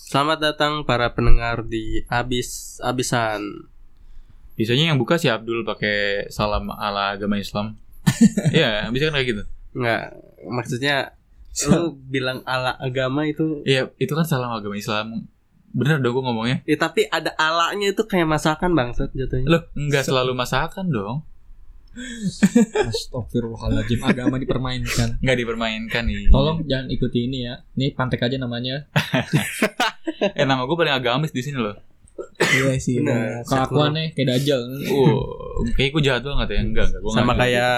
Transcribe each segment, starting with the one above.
Selamat datang para pendengar di Abis Abisan. Biasanya yang buka si Abdul pakai salam ala agama Islam. Iya, bisa kan kayak gitu. Enggak, maksudnya lu bilang ala agama itu Iya, itu kan salam agama Islam. Bener dong gue ngomongnya. Ya tapi ada alanya itu kayak masakan bangsat jatuhnya. Loh, enggak selalu masakan dong. Astagfirullahaladzim Agama dipermainkan Enggak dipermainkan nih. Tolong jangan ikuti ini ya Ini pantek aja namanya Eh nama gue paling agamis di sini loh. Iya sih. Bener. Kelakuannya kayak dajal Uh, kayak gue jahat banget ya. Enggak, enggak. Gua Sama nggak- kayak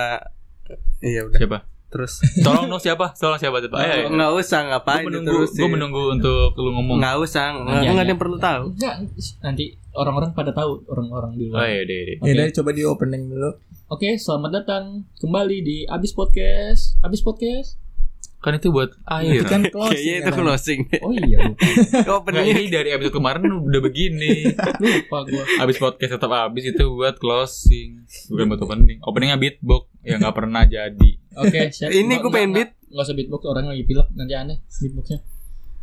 Iya udah. siapa? Terus Tolong dong siapa? Tolong siapa? siapa? Nggak usah Gue ngapain menunggu, terus gue menunggu untuk lu ngomong. Nggak usah, nggak Iya, nggak ada iya. yang perlu tahu. Enggak Nanti orang-orang pada tahu Orang-orang di Oh luar iya, deh, deh. Oke. Ya udah coba di opening dulu. Oke selamat datang Kembali di Abis Podcast. Abis Podcast? Kan itu buat air. Itu kan Kayaknya closing. itu katanya. closing. Oh iya Nggak, Openingnya ini dari episode kemarin udah begini. lupa gue Abis podcast tetap habis itu buat closing. Bukan buat opening. Openingnya beatbox. Yang gak pernah jadi. Oke siap. Ini Nggak- gue pengen nggak- beat. Nggak usah beatbox Orang lagi pilek Nanti aneh beatboxnya.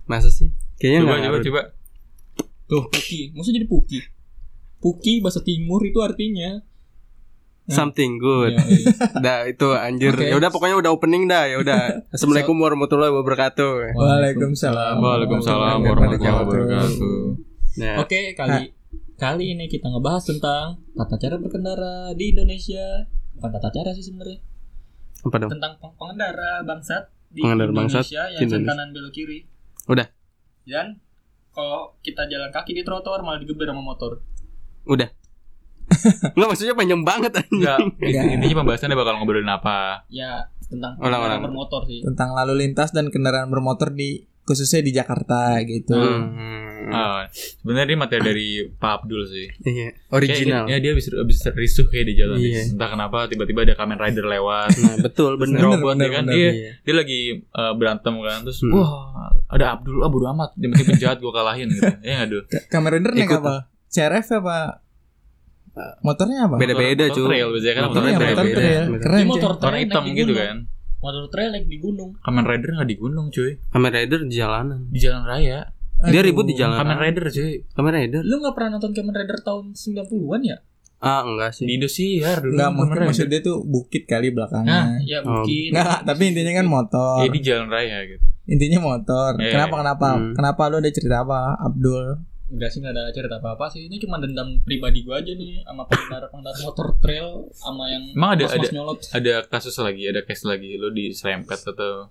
Masa sih? Kayaknya Coba nggak coba coba. Tuh Puki. Maksudnya jadi Puki? Puki bahasa timur itu artinya Something good. Ya. Dah itu anjir. Oke. Ya udah pokoknya udah opening dah ya udah. Assalamualaikum warahmatullahi wabarakatuh. Waalaikumsalam. Waalaikumsalam warahmatullahi wabarakatuh Nah, Oke, kali kali ini kita ngebahas tentang tata cara berkendara di Indonesia. Bukan tata cara sih sebenarnya. apa dong? Tentang peng- pengendara bangsat di Pengendara Indonesia bangsat yang Indonesia. kanan belok kiri. Udah. Dan kalau kita jalan kaki di trotoar malah digeber sama motor. Udah. Enggak maksudnya panjang banget anjing. Enggak. Intinya pembahasannya bakal ngobrolin apa Ya, tentang pengendara bermotor sih. Tentang lalu lintas dan kendaraan bermotor di khususnya di Jakarta gitu. Hmm. Ah, Sebenarnya ini materi dari Pak Abdul sih Iya, original. Kayak, ya dia bisa, bisa risuh kayak di jalan Iya. Entah kenapa tiba-tiba ada Kamen Rider lewat Nah, betul bener. Bener, Robot bener, ya kan bener. dia, Iya. dia lagi eh, berantem kan Terus Hmm. wah ada Abdul Ah bodo amat Dia mesti penjahat gue kalahin gitu Ya nggak Dul? Ka- Kamera Rider naik apa? CRF apa? Motornya apa? Beda-beda, Motor- cuy. motor trail biasanya kan Motor motor trail. Keren. Motor trail hitam gitu gunung. kan Motor trail naik di gunung. Kamen Rider nggak di gunung cuy Kamen Rider di jalanan. Di jalan raya Dia Aduh. ribut di jalan. Kamen Rider cuy Kamen Rider? Lu nggak pernah nonton Kamen Rider tahun 90-an ya? Ah, enggak sih. Di Indosiar dulu Enggak mungkin maksud dia tuh bukit kali Nah, belakangnya. ya Oh. mungkin. Enggak, tapi intinya kan motor. Ya di jalan raya gitu Intinya motor. Iya, Kenapa iya. kenapa? Hmm. Kenapa lu ada cerita apa, Abdul? Enggak sih, enggak ada cerita apa-apa sih. Ini cuma dendam pribadi gua aja nih sama pengendara-pengendara motor trail sama yang Emang ada- mas-mas ada- nyolot. Ada kasus lagi Ada case lagi Lo diserempet atau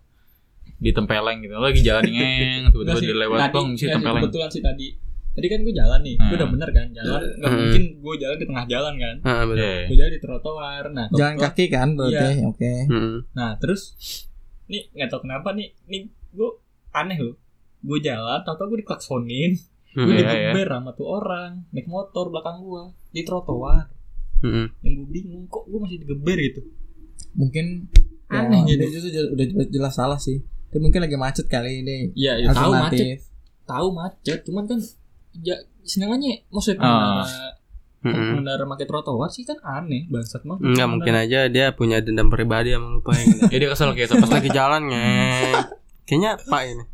Ditempeleng gitu Lo lagi jalan ngeng Tiba-tiba dia lewat tadi- Bang enggak sih, tempeleng Kebetulan sih tadi. Tadi kan gue jalan nih, gue Hmm. udah bener kan jalan. Gak Hmm. mungkin gue jalan di tengah jalan kan. Ah, betul. Iya. Gue jalan di trotoar. Nah, Jalan kaki kan berarti. Oke. Hmm. Nah, terus nih nggak tahu kenapa nih, nih gue aneh loh. Gue jalan, tau-tau gue diklaksonin, Hmm. gue iya. digeber sama tuh orang naik motor belakang gue di trotoar. Hmm. Yang gue bingung, kok gue masih digeber gitu. Mungkin Aneh ya, gitu. Justru udah jelas, salah sih. Tapi mungkin lagi macet kali ini. Iya, ya, tahu macet, tahu macet, cuman kan ya senengannya maksudnya Ah. pengendara Hmm. pengendara pakai trotoar sih kan aneh bangsat mah. Enggak mungkin aja dia punya dendam pribadi sama lupa yang Ya dia kesel kayak apa pas lagi jalan ngeng. Kayaknya Pak ini.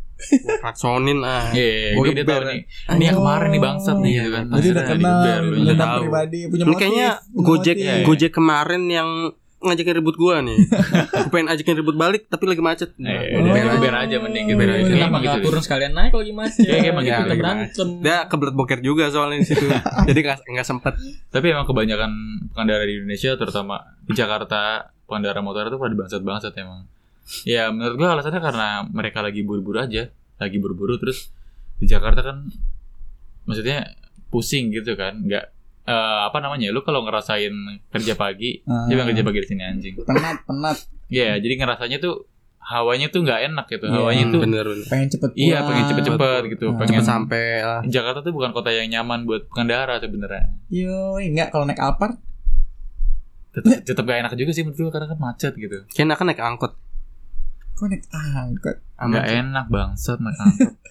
Klaksonin ah. Iya, iya, Gua dia, dia tahu nih. Ini yang kemarin nih bangsat nih Iya, gitu kan. Jadi udah kenal, udah tahu. pribadi, punya motif. kayaknya Gojek motif. Iya. Gojek kemarin yang ngajakin ribut gua nih. Gua pengen ajakin ribut balik tapi lagi macet. Eh, gua geber biarin aja. aja mending geber aja. Iya, Dia Kenapa emang nggak gitu. turun sekalian naik kalau lagi macet? Iya, emang gitu. Kita Lagi berantem. Dia kebelet boker juga soalnya di situ. Jadi nggak nggak sempet. Tapi emang kebanyakan pengendara di Indonesia terutama di Jakarta pengendara motor itu pada bangsat-bangsat emang. Ya menurut gua alasannya karena mereka lagi buru-buru aja, lagi buru-buru terus di Jakarta kan maksudnya pusing gitu kan, nggak eh, apa namanya? Lu kalau ngerasain kerja pagi, Ah. dia bilang kerja pagi di sini anjing. penat, penat. Iya, jadi ngerasanya tuh hawanya tuh nggak enak gitu. Iya. Hawanya tuh bener bener. Pengen cepet pulang. iya pengen cepet-cepet gitu, Ah. pengen Cepet sampai lah. Jakarta tuh bukan kota yang nyaman buat pengendara sebenarnya. Yo, enggak kalau naik Alphard Tetap, tetap gak enak juga sih menurut gue karena kan macet gitu. Kayaknya kan naik angkot. Kok naik angkot. Nggak enak bangsat naik angkot.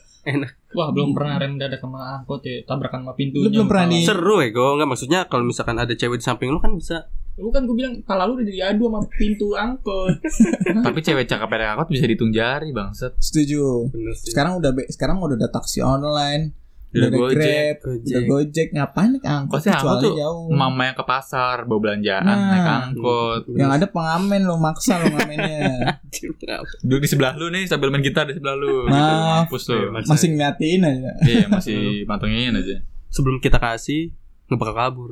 Wah, belum pernah rem dadak sama angkot ya, tabrakan sama pintunya. Lu belum pernah di- Seru ya gue nggak maksudnya kalau misalkan ada cewek di samping lu kan bisa Lu kan gue bilang pala lu udah diadu sama pintu angkot. Tapi cewek cakep naik angkot bisa dihitung jari bangsat. Setuju. Bener sih. Sekarang udah sekarang udah ada taksi online, udah Gojek, Grab, Gojek. udah Gojek. Ngapain naik angkot? Pasti angkot Kecuali tuh jauh. Mama yang ke pasar bawa belanjaan Nah. naik angkot. Yang ada pengamen lo maksa lo ngamennya. Duduk di sebelah lu nih sambil main gitar di sebelah lu. Maaf. Gitu, mampus lu. Iya, Masih ngeliatin aja. Iya masih mantengin aja. Sebelum kita kasih nggak bakal kabur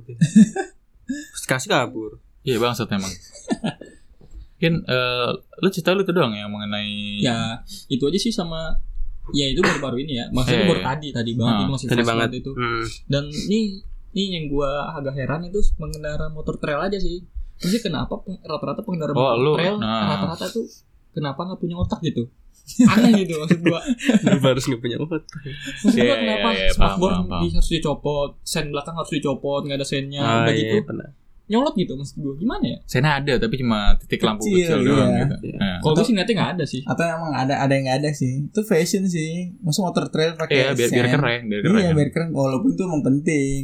kasih kabur. Iya bangsat emang. Mungkin eh, lu cerita lu tuh doang yang mengenai ya itu aja sih sama ya itu baru-baru ini ya. Maksudnya Eh. baru tadi tadi banget Ah, itu masih Tadi banget itu. Hmm. Dan ini ini yang gua agak heran itu pengendara motor trail aja sih. Maksudnya kenapa rata-rata pengendara Oh, motor lu, trail nah. rata-rata tuh kenapa nggak punya otak gitu? Aneh gitu maksud gua. Lu harus nggak punya otot. Maksud Iya, gua iya, kenapa iya, paham, spakbor harus dicopot, sen belakang harus dicopot, nggak ada sennya, Ah, udah iya, gitu pernah. Nyolot gitu maksud gua. Gimana ya? Sana ada tapi cuma titik lampu Kecil, kecil, doang iya. gitu. Iya. Nah. Kalau gue sih ngeliatnya nggak ada sih. Atau emang ada ada yang nggak ada sih. Itu fashion sih. Masa motor trail pakai Iya biar biar sen. keren, biar keren. Iya biar keren. Walaupun itu emang penting.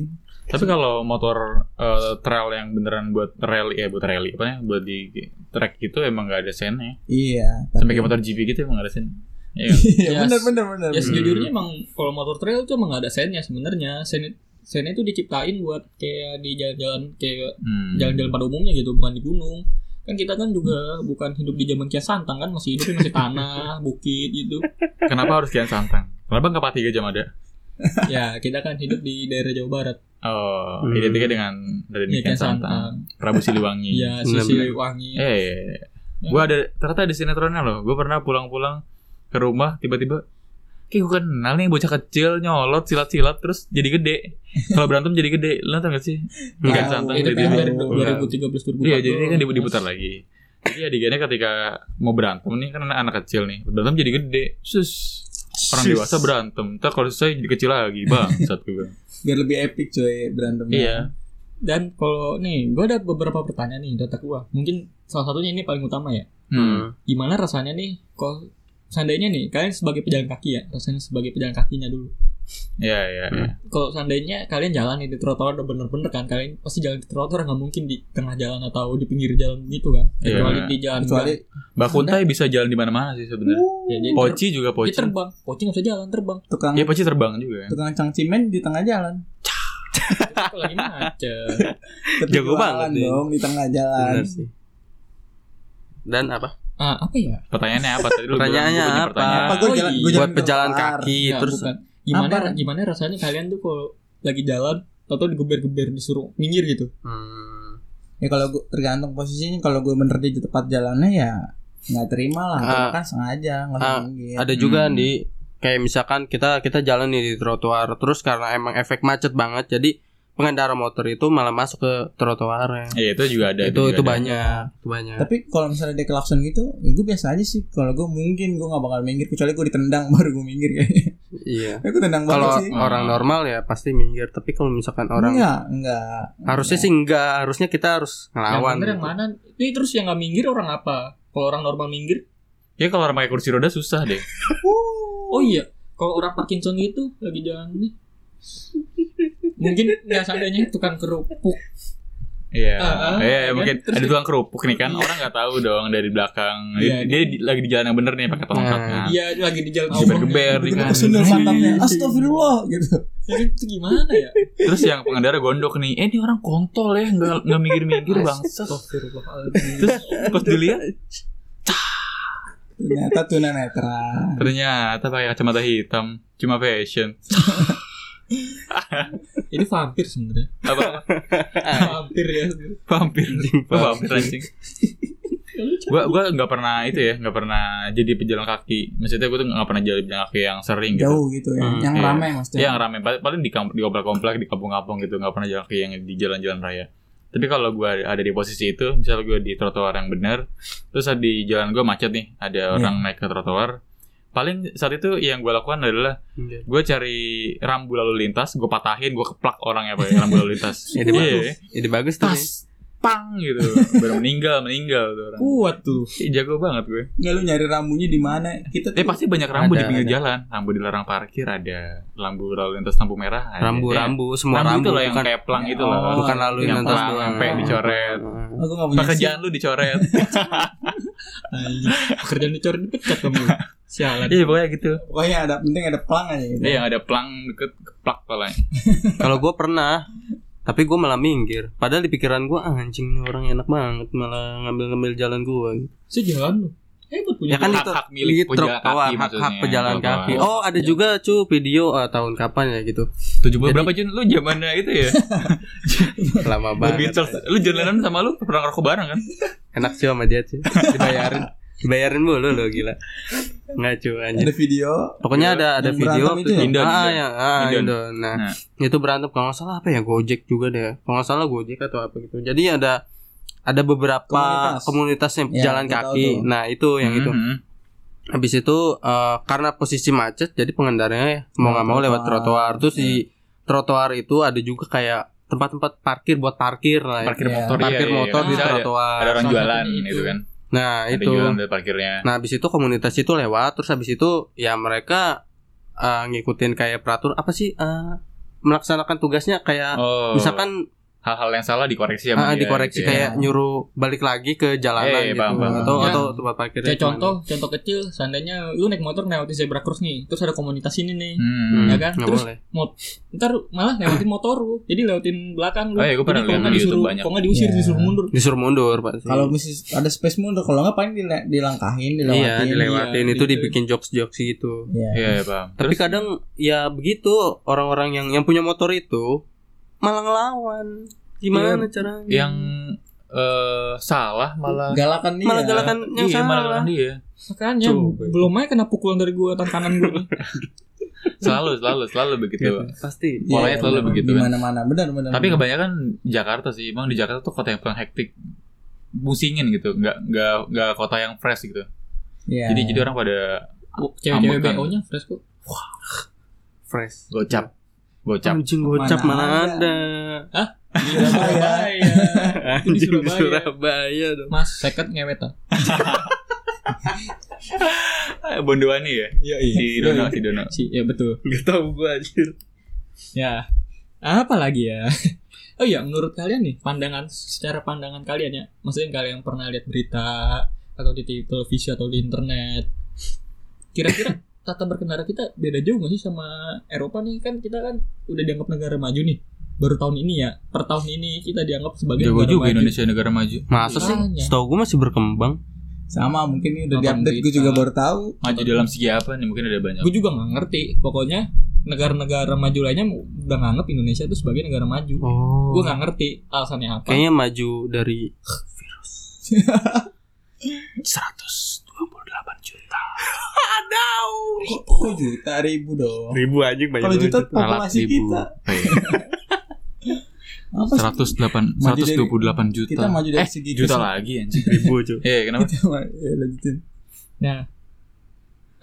Tapi kalau motor eh, trail yang beneran buat rally ya buat rally apa ya buat di track gitu emang nggak ada sennya. Iya. Sampai tapi- kayak motor GP gitu emang nggak ada sen. Iya. Iya Ya, benar benar benar. Ya sejujurnya emang kalau motor trail tuh emang nggak ada sennya sebenarnya. Sen sennya itu diciptain buat kayak di jalan-jalan kayak Hmm. jalan-jalan pada umumnya gitu, bukan di gunung. Kan kita kan juga bukan hidup di zaman kias santang kan, masih hidupnya masih tanah, bukit gitu. Kenapa harus kian santang? Kenapa nggak tiga jam ada? Ya kita kan hidup di daerah Jawa Barat. Oh, Hmm. identiknya dengan dari Ya kian santang. santang. Prabu Siliwangi. Iya, Benar, sisi benar. wangi. Eh, gue ada ternyata ada sinetronnya loh. Gue pernah pulang-pulang ke rumah tiba-tiba Kayak gue kenal nih bocah kecil nyolot silat-silat terus jadi gede. Kalau berantem jadi gede. Lu nonton gak sih? Enggak Tahu. santang Itu jadi kan dari Enggak. 2013 2014. Iya, jadi kan dipu- diputar lagi. Jadi adegannya ketika mau berantem nih kan anak, anak kecil nih. Berantem jadi gede. Sus. Orang dewasa berantem. Ntar kalau saya jadi kecil lagi, bang. Saat gue. Biar lebih epic coy berantemnya. Iya. Dan kalau nih, gue ada beberapa pertanyaan nih data gue. Mungkin salah satunya ini paling utama ya. Hmm. Gimana rasanya nih? Kalau seandainya nih, kalian sebagai pejalan kaki ya, rasanya sebagai pejalan kakinya dulu. Iya, iya, iya. Kalau seandainya kalian jalan nih di trotoar udah bener-bener kan, kalian pasti jalan di trotoar nggak mungkin di tengah jalan atau di pinggir jalan gitu kan? Iya. Kecuali di jalan Kecuali Mbak Kuntai bisa jalan di mana-mana sih sebenarnya. ya, jadi Poci juga ter- dia poci. terbang, poci nggak bisa jalan terbang. tukang Iya, poci terbang juga. tukang cangcimen di tengah jalan. Lagi macet. Jago banget nih. dong di tengah jalan. Dan apa? Ah, apa ya? Pertanyaannya apa tadi lu Pertanyaannya gua apa? pertanyaan. Apa Oh, jalan iya. gue jalan Buat pejalan kaki Nggak, terus bukan. Gimana Apa? gimana rasanya kalian tuh kalau lagi jalan atau digeber-geber disuruh minggir gitu? Hmm. Ya kalau gue tergantung posisinya kalau gue bener di tempat jalannya ya nggak terima lah. Ah. Cuma kan sengaja nggak Ah, minggir. Ada juga Hmm. di kayak misalkan kita kita jalan nih di trotoar terus karena emang efek macet banget jadi pengendara motor itu malah masuk ke trotoarnya. Iya, itu juga ada. itu juga itu ada. banyak, itu banyak. Tapi kalau misalnya dia klakson gitu, ya gue biasa aja sih. Kalau gue mungkin gue nggak bakal minggir kecuali gue ditendang baru gue minggir kayaknya. iya. gue tendang Kalau banget sih. orang normal ya pasti minggir, tapi kalau misalkan orang enggak, enggak. harusnya sih enggak, harusnya kita harus Yang ngelawan. yang gitu. mana? Ini terus yang nggak minggir orang apa? Kalau orang normal minggir? Ya kalau orang pakai kursi roda susah deh. Oh iya, kalau orang Parkinson gitu lagi jalan nih. Mungkin ya seandainya tukang kerupuk. Iya, Ah, ah, iya kan? mungkin Terus- ada tukang kerupuk nih kan Iya. orang nggak tahu dong dari belakang. Iya, dia, dia di- lagi di jalan yang bener nih pakai tongkat Nah. kan. Iya, lagi di jalan Geber-geber nih kan. Tiba-tiba sundel santamnya. Astagfirullah gitu. Ya, itu gimana ya? Terus yang pengendara gondok nih, eh ini orang kontol ya, nggak nggak mikir-mikir. Astagfirullahaladzim. Terus pas dilihat Ternyata tunanetra. ternyata pakai kacamata hitam, cuma fashion. Ini vampir sebenarnya. Apa? vampir ya. Vampir, vampir anjing. gua gua nggak pernah itu ya, nggak pernah jadi pejalan kaki. Maksudnya gua tuh nggak pernah jadi pejalan kaki yang sering gitu. Jauh gitu ya. Hmm, yang iya. ramai maksudnya. Iya, yang rame paling paling di kamp- di komplek-komplek di kampung-kampung gitu nggak pernah jalan kaki yang di jalan-jalan raya tapi kalau gua ada di posisi itu misalnya gua di trotoar yang benar terus di jalan gua macet nih ada orang naik ke trotoar paling saat itu yang gua lakukan adalah Iya. gua cari rambu lalu lintas gua patahin gua keplak orangnya pak rambu lalu lintas Ide Iya. bagus. Ide bagus tuh. tas pang gitu baru meninggal meninggal tuh orang Kuat tuh. Ih, jago banget gue Nggak lu nyari rambunya di mana? Kita Eh tuh pasti banyak rambu di Ada, pinggir ada. jalan Rambu dilarang parkir ada Lampu lalu lintas lampu merah ada. Rambu-rambu, semua rambu, rambu, itu loh yang bukan, kayak pelang itu Oh, loh bukan lalu yang lintas pelang, doang. yang pe dicoret Oh, gua nggak punya pekerjaan lu dicoret. Pekerjaan dicoret dipecat kamu. Sialan. iya pokoknya gitu. Pokoknya ada penting ada pelang aja gitu. Iya yang ada pelang deket keplak palanya Kalau gue pernah, tapi gue malah minggir. Padahal di pikiran gue ah, anjing ini orang enak banget, malah ngambil-ngambil jalan gue. Sejalan lu. Hebat punya. Ya kan hak- itu hak milik di pejalan kaki hak, hak pejalan kaki. Oh ada juga cu video ah, tahun kapan ya gitu. tujuh puluh Jadi- berapa Jun lu zamannya itu ya Lama banget. Beatles lu jalanan sama lu pernah ngerokok bareng kan Enak sih sama dia sih. Dibayarin. Dibayarin mulu lo gila. Nggak cu anjir. Ada video Pokoknya ada ada Yang video itu ya? Indon, ah, yang ah, Indon. Indon. Nah, Nah. itu berantem kalau nggak salah apa ya Gojek juga deh. Kalau nggak salah Gojek atau apa gitu. Jadi ada ada beberapa Komunitas. komunitas, yang Ya, jalan kaki. tuh. Nah, itu yang itu. Mhm. Habis itu eh, karena posisi macet jadi pengendaranya mau nggak mau lewat trotoar. Terus di trotoar itu ada juga kayak tempat-tempat parkir buat parkir lah ya. parkir Iya. motor Parkir iya, iya. motor di Bisa ada- trotoar. ada orang Salah jualan satunya itu itu. kan Nah, ada itu. jualan dari parkirnya Nah, habis itu komunitas itu lewat, terus habis itu ya mereka eh, ngikutin kayak peraturan apa sih eh, melaksanakan tugasnya kayak oh misalkan hal-hal yang salah dikoreksi ah, sama dia, dikoreksi gitu ya. kayak nyuruh balik lagi ke jalanan Eh, gitu paham, paham. atau Ya. atau tempat parkirnya Kayak contoh, contoh kecil, seandainya lu naik motor lewatin zebra cross nih, terus ada komunitas ini nih. Hmm. Ya kan? nggak Terus boleh. Ntar malah lewatin motor lu. Jadi lewatin belakang lu. Oh iya, gua pernah Jadi kalau lihat di YouTube disuruh- banyak. Kalau nggak diusir Iya. disuruh mundur. Disuruh mundur pasti. kalau mesti ada space mundur kalau nggak paling dile- dilangkahin dilewatin. iya dilewatin iya, itu gitu. dibikin jokes-jokes gitu. Iya. Iya, iya, paham. Tapi Terus, kadang ya begitu orang-orang yang yang punya motor itu malah ngelawan. Gimana caranya? yang eh, salah malah Galakan dia. malah galakan yang iya, malah salah. kan dia. Makanya Coba. belum aja kena pukulan dari gua tangan kanan gua. Selalu, selalu, selalu begitu. Gitu. Pasti. Iya, polanya selalu benar. begitu Di kan. mana-mana benar benar. Tapi kebanyakan Jakarta sih, emang di Jakarta tuh kota yang paling hektik, musingin gitu, nggak nggak nggak kota yang fresh gitu. Iya. Jadi jadi orang pada Cewek-cewek Ambekan. BO-nya fresh kok. Fresh. gocap, gocap. Anjing gocap Mana mana ada. ada. Di Surabaya. Anjing di Surabaya. Surabaya dong. Mas, second ngewet ah. Eh, Bondoani ya? Iya, Si Dono, si Dono. Si, ya betul. Gak tau gue anjir. Ya. Apa lagi ya? Oh iya, menurut kalian nih, pandangan secara pandangan kalian ya, maksudnya kalian yang pernah lihat berita atau di TV, televisi atau di internet, kira-kira tata berkendara kita beda jauh nggak sih sama Eropa nih? Kan kita kan udah dianggap negara maju nih. Baru tahun ini ya, per tahun ini kita dianggap sebagai Jago negara juga maju. Indonesia negara maju. Masa sih? Setahu gue masih berkembang. Sama mungkin ini udah diupdate gue juga baru tahu. Maju dalam segi apa nih? Mungkin ada banyak. Gue juga nggak ngerti. Pokoknya negara-negara maju lainnya udah nganggap Indonesia itu sebagai negara maju. Oh. Gue nggak ngerti alasannya apa. Kayaknya maju dari virus. 128 juta. Adau. Kok juta ribu dong. Ribu anjing banyak. Kalau juta populasi ribu. kita. Apa sih? 108 Maju dari- 128 juta. Kita maju dari eh, segi juta lagi anjing. ribu cuy. Iya, kenapa? Ya, lanjutin. Nah,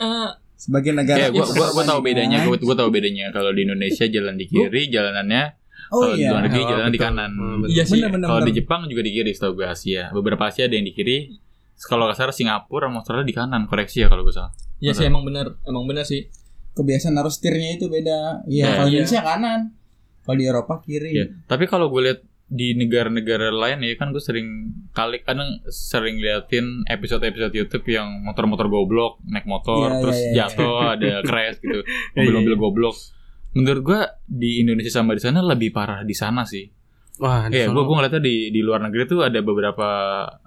eh, Sebagai negara Ya, gua gua, gua tahu bedanya. Gua, gua tahu bedanya. Kalau di Indonesia jalan di kiri, jalanannya Oh kalau di iya. luar negeri Oh, jalan di kanan. Betul. iya sih. Bener-bener. Kalau di Jepang juga di kiri, setahu gue Asia. Beberapa Asia ada yang di kiri. Kalau nggak salah Singapura sama Australia di kanan. Koreksi ya kalau gue salah. Iya sih emang benar, emang benar sih. kebiasaan naruh setirnya itu beda. Iya, Nah, kalau iya. Indonesia kanan. Kalau di Eropa kiri. Iya. Tapi kalau gue lihat di negara-negara lain ya kan gue sering kali kadang sering liatin episode-episode YouTube yang motor-motor goblok naik motor Iya, terus iya, iya. jatuh ada crash gitu mobil-mobil goblok menurut gue di Indonesia sama di sana lebih parah di sana sih Wah, di Iya, gue gue ngeliatnya di di luar negeri tuh ada beberapa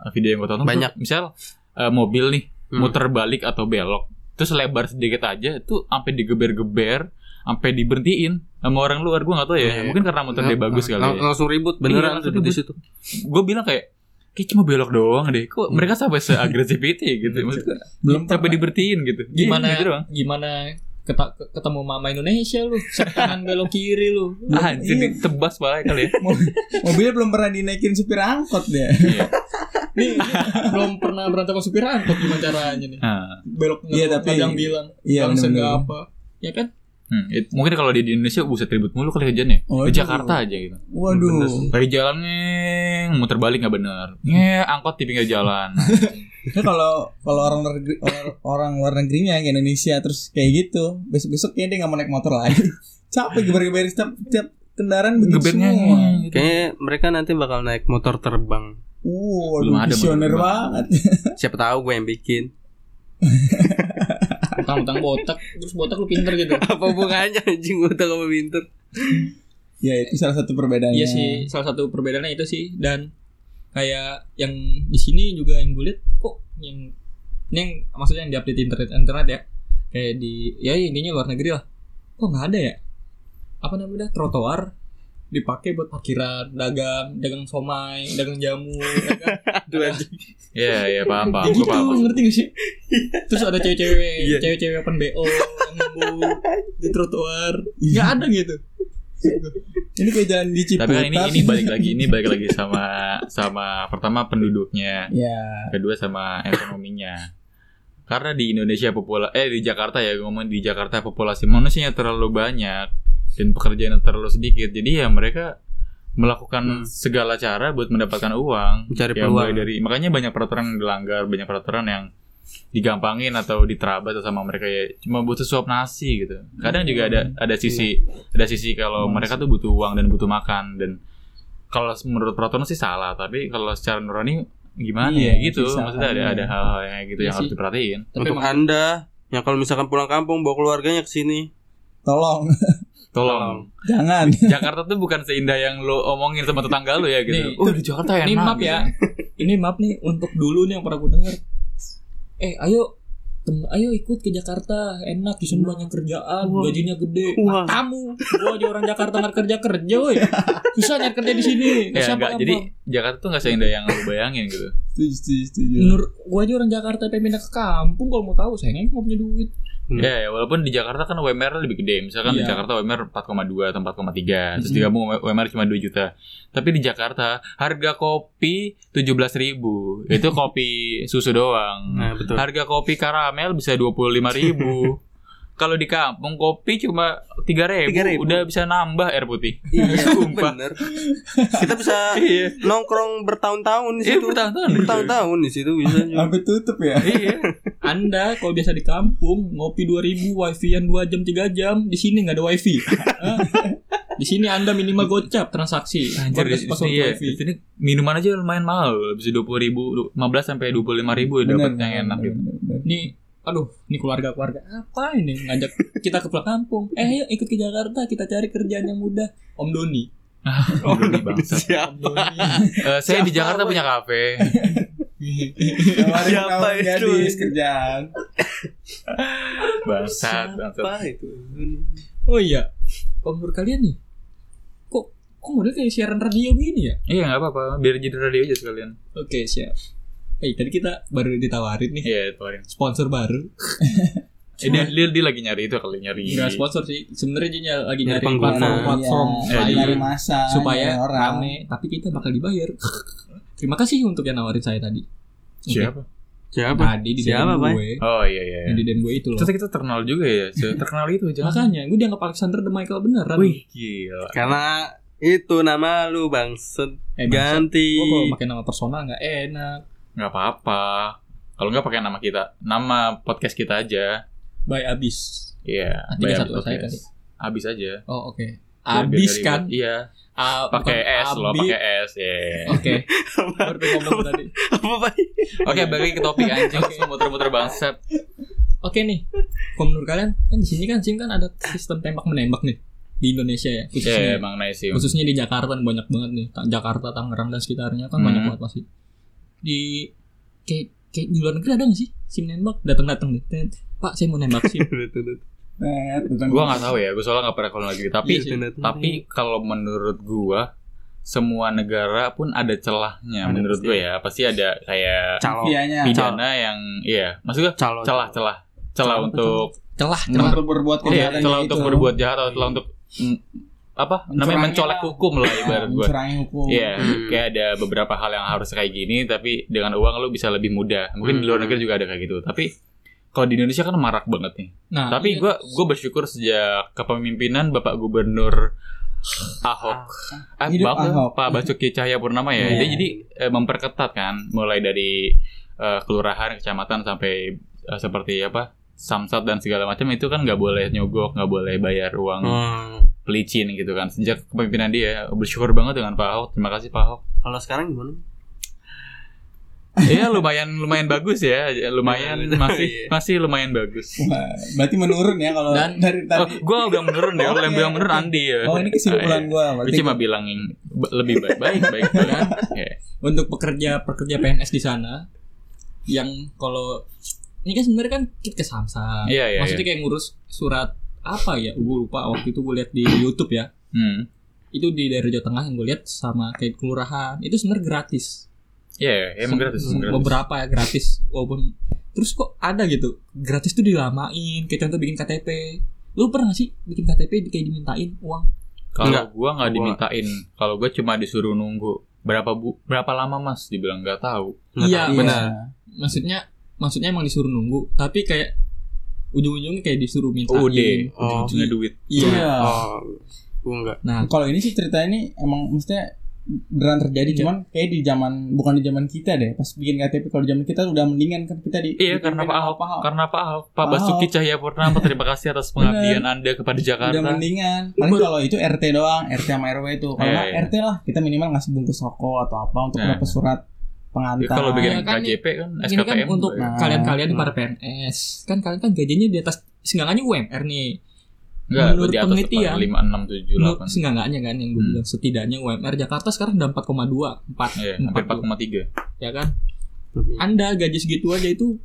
video yang gue tonton. tuh, Banyak. misal eh, mobil nih Hmm. muter balik atau belok, terus lebar sedikit aja, tuh sampai digeber-geber, sampai diberhentiin sama orang luar. Gue nggak tahu ya, Iya. mungkin karena motor dia bagus kali. lang- Ya. Langsung ribut Iya, beneran langsung tuh di ribut. situ. Gue bilang kayak kayak cuma belok doang deh. Kok mereka sampai seagresif itu ya gitu? Maksud gue, Belum sampai diberhentiin gitu. Gimana Iya, gitu doang. gimana keta- ke- ketemu mama Indonesia lu, set kanan belok kiri lu. Ah, jadi Iya. tebas banget kali ya. Mobilnya belum pernah dinaikin supir angkot dia. Iya. Nih, belum pernah berantem sama supir angkot gimana caranya nih? Nah, Belok Iya, tapi- yang bilang, Iya, bangsa nggak apa, ya kan? Hmm, it- mungkin kalau di, di Indonesia buset ribut mulu kali kerjanya. Waduh. Di Jakarta aja gitu. Waduh. Dari jalannya muter balik nggak bener. Nge angkot di pinggir jalan. Nah, kalau kalau orang luar negeri, orang, orang luar negerinya ke Indonesia terus kayak gitu, besok-besok kayaknya dia nggak mau naik motor lagi. Capek geber-geber setiap, setiap kendaraan begitu Gebernya semua. gitu. Kayaknya mereka nanti bakal naik motor terbang. Uh, Belum aduh, ada visioner banget. Siapa tahu gue yang bikin. Utang-utang botak terus botak lu pinter gitu. Apa hubungannya anjing gue tahu kamu pinter. ya itu salah satu perbedaannya. Iya sih, salah satu perbedaannya itu sih dan kayak yang di sini juga yang gue liat kok yang ini yang maksudnya yang diupdate internet internet ya kayak di ya intinya luar negeri lah kok nggak ada ya apa namanya trotoar dipakai buat parkiran dagang dagang somai dagang jamu ya? Aduh anjing. Iya, iya paham paham. Gitu paham. ngerti gak sih terus ada cewek-cewek Iya. cewek-cewek open bo yang nunggu di trotoar nggak ada gitu Ini kayak jalan di Ciputat. Tapi kan ini ini balik lagi ini balik lagi sama sama pertama penduduknya, Ya. kedua sama ekonominya. Karena di Indonesia popula eh di Jakarta ya ngomong di Jakarta populasi manusianya terlalu banyak dan pekerjaan terlalu sedikit. Jadi ya mereka melakukan Hmm. segala cara buat mendapatkan uang. Mencari Ya, peluang. dari makanya banyak peraturan yang dilanggar, banyak peraturan yang digampangin atau diterabas sama mereka ya cuma butuh suap nasi gitu. Kadang juga ada ada sisi ada sisi kalau mereka tuh butuh uang dan butuh makan dan kalau menurut peraturan sih salah, tapi kalau secara nurani gimana Iya, ya gitu. bisa Maksudnya ada kan, ada iya. hal-hal yang gitu Iya yang harus sih. diperhatiin. tapi Untuk anda yang kalau misalkan pulang kampung bawa keluarganya ke sini. Tolong, Tolong. jangan. Jakarta tuh bukan seindah yang lo omongin sama tetangga lo ya gitu. Nih, oh di Jakarta enak. ini maaf gitu. ya ini maaf nih untuk dulu nih yang pernah gue denger eh ayo tem ayo ikut ke Jakarta enak di sana banyak kerjaan Wah. gajinya gede. Wah. tamu. Gua aja orang Jakarta nggak kerja kerja woi. Susah nyari kerja di sini. Ya Siapa enggak, jadi Jakarta tuh nggak seindah yang lo bayangin gitu. Menurut gua aja orang Jakarta pengen pindah ke kampung kalau mau tahu saya nggak punya duit Hmm. Ya, ya, walaupun di Jakarta kan UMR lebih gede. Misalkan di Iya. Jakarta UMR 4,2 atau 4,3, terus Mhm. digabung UMR cuma 2 juta. Tapi di Jakarta harga kopi 17.000 Itu kopi susu doang. Nah, betul. Harga kopi karamel bisa 25.000 Kalau di kampung kopi cuma 3.000 3.000. udah bisa nambah air putih. Iya, Sumpah. bener. Kita bisa Iya. nongkrong bertahun-tahun di Iya, situ. bertahun-tahun. Bertahun-tahun di situ bisa. Sampai tutup ya. Iya. Anda kalau biasa di kampung ngopi 2000 wifi yang 2 jam 3 jam di sini nggak ada wifi di sini Anda minimal gocap transaksi Anjir, di sini, ya, wifi di sini minuman aja lumayan mahal, bisa 20 ribu, 15 sampai 25 ribu Bener, dapat yang bener, enak gitu. bener, Ini aduh, ini keluarga-keluarga apa ini ngajak kita ke pulang kampung. Eh, ayo ikut ke Jakarta, kita cari kerjaan yang mudah. Om Doni. Oh, ini bangsa. Om Siapa? Doni. Eh, saya di Siapa, Jakarta Boy? punya kafe. Siapa itu? kerjaan. Bangsat, bangsat. Itu? Oh iya. Menurut kalian nih, kok kok model kayak siaran radio begini ya? Iya nggak apa-apa, biar jadi radio aja sekalian. Oke, siap. Eh, tadi kita baru ditawarin nih Iya, tawarin. sponsor baru. Eh, dia, dia, dia lagi nyari itu kali nyari. Enggak sponsor sih. Sebenarnya dia lagi Nyari nyari pengguna. platform-platform Iya, lain jadi- nyari masa, supaya nyari orang. rame, tapi kita bakal dibayar. Terima kasih untuk yang nawarin saya tadi. Siapa? Siapa? Tadi di Siapa, DM Pak? gue. Oh iya iya. Yang iya. di DM gue itu loh. Ternyata kita terkenal juga ya, terkenal itu jangan. Makanya gue dianggap Alexander the Michael beneran. Wih gila. Karena itu nama lu bangset eh, bangsat. ganti. Gua kalau pakai nama personal nggak enak. Nggak apa-apa. Kalau nggak pakai nama kita, nama podcast kita aja. By Abis. Iya. Nanti Bayar satu saya podcast. Abis aja. Oh oke. Biar Abis kan? Iya. A- Pakai S loh, pakai S ya. Oke. Baru ngomong tadi. Apa? Oke, balik ke topik anjing. Oke. Semua muter-muter bangsat. Oke nih. Kalau menurut kalian kan di sini kan SIM kan ada sistem tembak menembak nih di Indonesia ya Iya, khususnya emang nice sih. khususnya di Jakarta banyak banget nih Ta- Jakarta Tangerang dan sekitarnya kan Hmm. banyak banget pasti di kayak kayak di luar negeri ada nggak sih? Sim nembak? Datang datang nih Tet, Pak saya mau nembak sim. Gua nggak tahu ya, gua soalnya nggak pernah kalau lagi. Tapi Iya tapi kalau menurut gua semua negara pun ada celahnya Ada, menurut gue ya. Pasti ada kayak Calo. Pidana yang iya. Maksudnya Calo. celah celah. Celah Calo, untuk celah Nah, celah Untuk berbuat iya celah itu. untuk berbuat jahat atau celah untuk apa namanya Mencurangi mencolek lah. hukum lah ibarat gue Mencurangi hukum. Iya, Hmm. kayak ada beberapa hal yang harus kayak gini, tapi dengan uang lu bisa lebih mudah. Mungkin di luar Hmm. negeri juga ada kayak gitu. Tapi kalau di Indonesia kan marak banget nih. Nah, Tapi iya. gua gua bersyukur sejak kepemimpinan Bapak Gubernur Ahok, ah, Hidup Bapak, Ahok. Pak Basuki Cahayapurnama ya. Iya. Dia jadi eh, memperketat kan, mulai dari eh, kelurahan, kecamatan sampai eh, seperti apa samsat dan segala macam itu kan nggak boleh nyogok, nggak boleh bayar uang Hmm. pelicin gitu kan. Sejak kepemimpinan dia bersyukur banget dengan Pak Ahok. Terima kasih Pak Ahok. Kalau sekarang gimana? Iya lumayan lumayan bagus ya, lumayan masih iya. masih lumayan bagus. Wah, berarti menurun ya kalau Dan- dari Oh, tadi. gua udah menurun ya, kalau yang bilang menurun. Andi ya. Oh, ini kesimpulan gua. iya. Berarti Gua cuma bilang yang be- lebih baik, baik, baik. baik. Oke. untuk pekerja pekerja PNS di sana yang kalau ini kan sebenarnya kan kit ke Samsung. Iya, iya, Maksudnya kayak ngurus surat apa ya? Gue lupa waktu itu gue lihat di YouTube ya. Hmm. Itu di daerah Jawa Tengah yang gue lihat sama kayak kelurahan. Itu sebenarnya gratis. Iya, iya, emang gratis, emang gratis. Beberapa ya gratis walaupun terus kok ada gitu gratis tuh dilamain kayak contoh bikin KTP lu pernah gak sih bikin KTP kayak dimintain uang Kalau gua nggak Gua- dimintain, kalau gua cuma disuruh nunggu berapa bu berapa lama mas dibilang nggak tahu Iya, tahu. Iya. benar. maksudnya maksudnya emang disuruh nunggu tapi kayak ujung-ujungnya kayak disuruh mintain UUD Oh. ujung-ujungnya duit. Iya. Oh, gua enggak. nah Kalau ini sih cerita ini emang maksudnya beneran terjadi Iya. cuman kayak di zaman bukan di zaman kita deh. Pas bikin KTP kalau zaman kita udah mendingan kan kita di iya karena Pak Ahok. Karena Pak Ahok. Pak Pak Basuki Ahok. Cahayapurnama terima kasih atas pengabdian anda kepada udah Jakarta. mendingan. Paling kalau itu RT doang RT sama RW itu. Kalau Iya, nggak iya. RT lah kita minimal ngasih bungkus rokok atau apa untuk Nah. dapat surat Ya, pengantar kalau bikin Iya, kan KJP kan ini kan SKPM untuk ya. Nah. kalian-kalian Hmm. para PNS kan kalian kan gajinya di atas seenggaknya UMR nih Enggak, menurut di atas penelitian, lima enam tujuh menurut delapan seenggaknya kan yang gue Hmm. bilang setidaknya UMR Jakarta sekarang udah 4,2 4 Iya, hampir 4,3 ya kan anda gaji segitu aja itu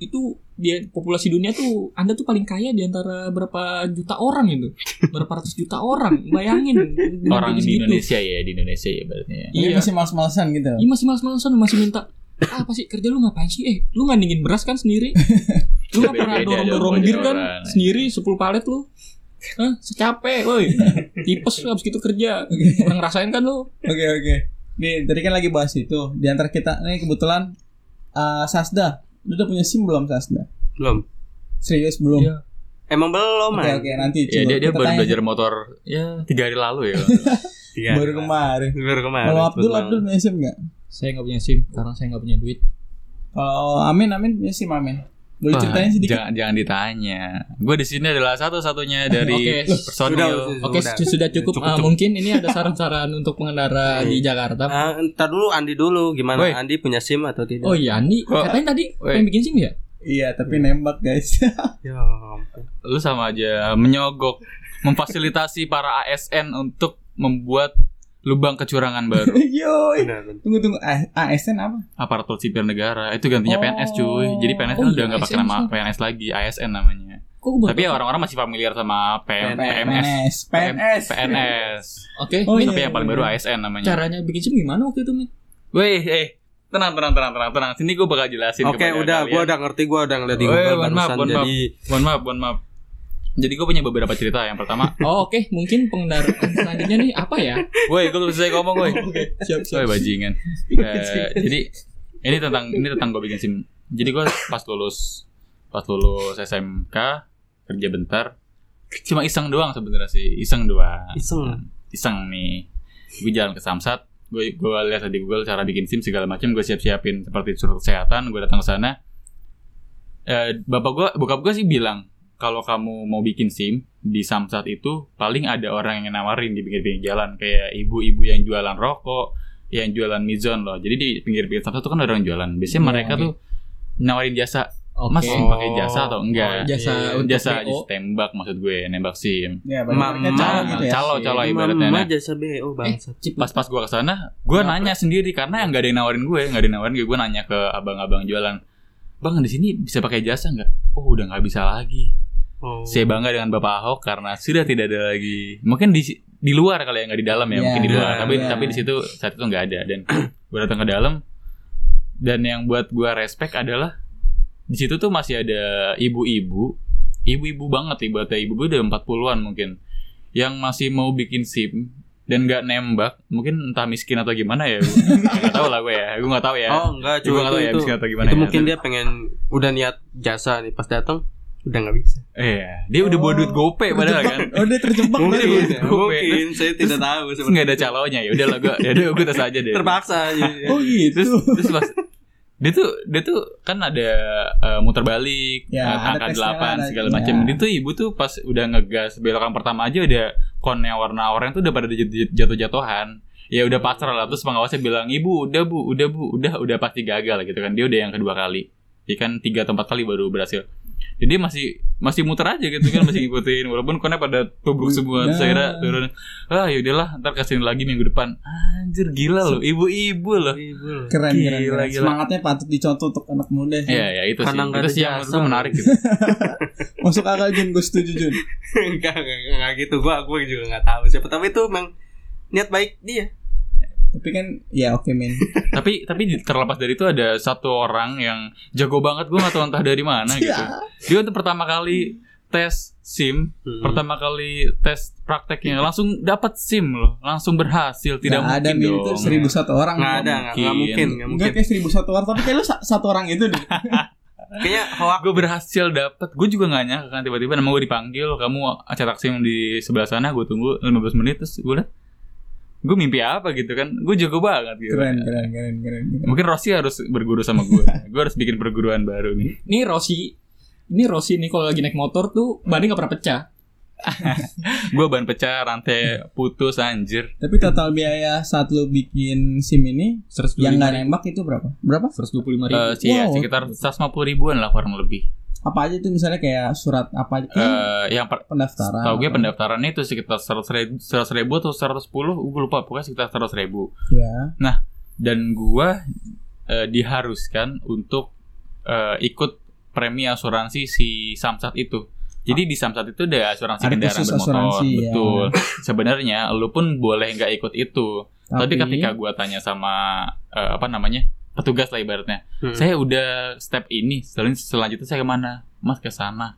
itu dia populasi dunia tuh anda tuh paling kaya di antara berapa juta orang itu berapa ratus juta orang bayangin orang di segitu. Indonesia ya di Indonesia ya berarti ya. ini Iya. masih males-malesan gitu Iya masih males-malesan masih minta "Ah, apa sih kerja lu ngapain sih eh lu nggak dingin beras kan sendiri lu nggak pernah dorong-dorong bir kan orang. sendiri 10 palet lu Hah, secapek woi tipes lu habis gitu kerja pernah ngerasain kan lu Oke oke. Nih tadi kan lagi bahas itu. Di antara kita nih kebetulan uh, Sasda, lu udah punya SIM belum Sasda? Belum. Serius belum? Iya. Emang belum, Oke man. oke nanti Ya coba dia dia baru tanya. belajar motor ya tiga hari lalu ya. Tiga. baru kemarin. Baru kemarin. Kalau Abdul Abdul punya SIM nggak? saya nggak punya sim karena saya nggak punya duit Kalau Amin Amin punya SIM Amin. Boleh Wah, ceritain sedikit? Jangan jangan ditanya. Gue di sini adalah satu-satunya dari Oke. personil. Sudah, Oke, Sudah. su- sudah cukup. Cukup, Ah, cukup. mungkin ini ada saran-saran untuk pengendara di Jakarta. Ah, ntar dulu Andi dulu gimana? Woi. Andi punya SIM atau tidak? Oh iya, Andi Kok- katanya tadi Woi. pengen bikin SIM ya? Iya tapi nembak guys. Ya ampun. Lu sama aja menyogok, memfasilitasi para ASN untuk membuat lubang kecurangan baru. Yoi. Tunggu tunggu ASN apa? Aparatur sipil negara itu gantinya Oh. PNS cuy. Jadi PNS kan Oh, udah iya, nggak pakai nama. PNS lagi, ASN namanya. Kok gue Tapi ya orang-orang masih familiar sama PM, PNS. PMS. PNS. PNS. PNS. Oke, Oh, Min, iya. Tapi yang paling baru ASN namanya. caranya bikin SIM gimana waktu itu, Min? Weh, eh, tenang, tenang, tenang, tenang, tenang. Sini gue bakal jelasin. Oke, kepada udah, gua udah ngerti, gua udah ngeliat di Google mohon maaf, mohon maaf. Jadi Mohon maaf, mohon maaf. Jadi gue punya beberapa cerita. Yang pertama, Oh, oke, mungkin pengendara selanjutnya nih apa ya? woi, gue belum selesai ngomong, woi. Siap, Woi, bajingan. Eh, jadi ini tentang ini tentang gue bikin sim. Jadi gue pas lulus pas lulus SMK kerja bentar cuma iseng doang sebenarnya sih iseng doang iseng. iseng nih gue jalan ke Samsat gue gue lihat di Google cara bikin SIM segala macam gue siap siapin seperti surat kesehatan gue datang ke sana eh, bapak gue bokap gue sih bilang kalau kamu mau bikin SIM di Samsat itu paling ada orang yang nawarin di pinggir-pinggir jalan. Kayak ibu-ibu yang jualan rokok yang jualan mizon loh. Jadi di pinggir-pinggir Samsat tuh kan ada orang jualan. Biasanya Iya, mereka oke. tuh nawarin jasa. Oke. mas SIM pakai jasa atau Oh, enggak jasa Iya, untuk jasa jasa tembak maksud gue nembak SIM. Ya, Mama- calo gitu ya. calo calo ibaratnya. Mama nah jasa BO bangsat. Cip, pas pas gue ke sana gue Kenapa? nanya sendiri karena yang nggak ada yang nawarin gue nggak ada yang nawarin gue. Gue nanya ke abang-abang jualan bang di sini bisa pakai jasa nggak? Oh udah nggak bisa lagi Oh. saya bangga dengan bapak ahok karena sudah tidak ada lagi. Mungkin di di luar kali ya nggak di dalam ya Iya, mungkin di luar. Iya, tapi iya. tapi di situ saat itu nggak ada. Dan gue datang ke dalam dan yang buat gue respect adalah di situ tuh masih ada ibu-ibu. Ibu-ibu banget ibaratnya. Ibu-ibu udah 40-an mungkin. Yang masih mau bikin SIM dan nggak nembak mungkin entah miskin atau gimana ya nggak tahu lah gue ya. Gue nggak tahu ya. Oh enggak, Gue cuma nggak tahu itu, ya itu, miskin atau gimana itu ya. mungkin dia pengen udah niat jasa nih pas datang udah nggak bisa. iya dia udah bawa duit gope padahal kan Oh dia terjebak Mungkin, dari Mungkin. mungkin saya tidak tahu terus nggak ada calonnya ya udah lah gue ya udah gue tes aja deh Terpaksa aja. Oh gitu. terus terus pas dia tuh dia tuh kan ada eh, muter balik Ya, ada angka delapan segala ya. macam dia tuh ibu tuh pas udah ngegas belokan pertama aja udah konnya warna oranye tuh udah pada jatuh jatuhan ya udah pasrah lah terus pengawasnya bilang ibu udah bu udah bu udah udah pasti gagal gitu kan dia udah yang kedua kali ya kan tiga atau empat kali baru berhasil jadi dia masih masih muter aja gitu kan masih ngikutin walaupun konnya pada tubruk semua Nah. akhirnya turun ah yaudahlah ntar kasih lagi minggu depan anjir gila loh ibu-ibu loh Keren, keren, Gila, keren. gila. Semangatnya patut dicontoh untuk anak muda sih. Iya ya itu Karena sih. nggak Itu sih yang menurut jasa. gue menarik gitu. Masuk akal Jun, gue setuju Jun. Enggak, enggak, enggak gitu. Gua gua juga enggak tahu siapa. Tapi itu memang niat baik dia. Tapi kan ya oke men. tapi tapi terlepas dari itu ada satu orang yang jago banget gue gak tahu entah dari mana gitu. Ya. Dia untuk pertama kali tes SIM, Hmm. pertama kali tes prakteknya langsung dapat SIM loh, langsung berhasil. Tidak Nggak ada mungkin men dong. itu seribu satu orang. Enggak ada, enggak enggak mungkin. Enggak mungkin. kayak seribu satu orang, tapi kayak lu sa- satu orang itu deh. Kayaknya hoax. Gue berhasil dapat, gue juga gak nyangka kan tiba-tiba nama gue dipanggil, kamu cetak SIM di sebelah sana, gue tunggu 15 menit terus gue liat, gue mimpi apa gitu kan, gue jago banget gitu. Keren, keren, keren, keren. keren. Mungkin Rossi harus berguru sama gue. gue harus bikin perguruan baru nih. Ini Rossi ini Rossi nih kalau lagi naik motor tuh ban nggak pernah pecah. Gue ban pecah, rantai putus anjir. Tapi total biaya saat lu bikin SIM ini yang nggak nembak itu berapa? Berapa? Seratus dua puluh lima ribu. Eh sih ya, Wow. sekitar 150 ribuan lah kurang lebih. Apa aja tuh misalnya kayak surat apa aja? Eh yang per- pendaftaran. Tahu gue apa? pendaftarannya itu sekitar 100 ribu, 100 ribu atau 110 Gue lupa pokoknya sekitar 100 ribu Ya. Dan gue eh, diharuskan untuk eh, ikut premi asuransi si Samsat itu jadi di Samsat itu ada asuransi Ada kendaraan bermotor, asuransi, ya. betul. Sebenarnya lu pun boleh nggak ikut itu, tapi, Tapi- ketika gua tanya sama eh, apa namanya petugas lah ibaratnya, Hmm. saya udah step ini, selan- selanjutnya saya ke mana? Mas ke sana.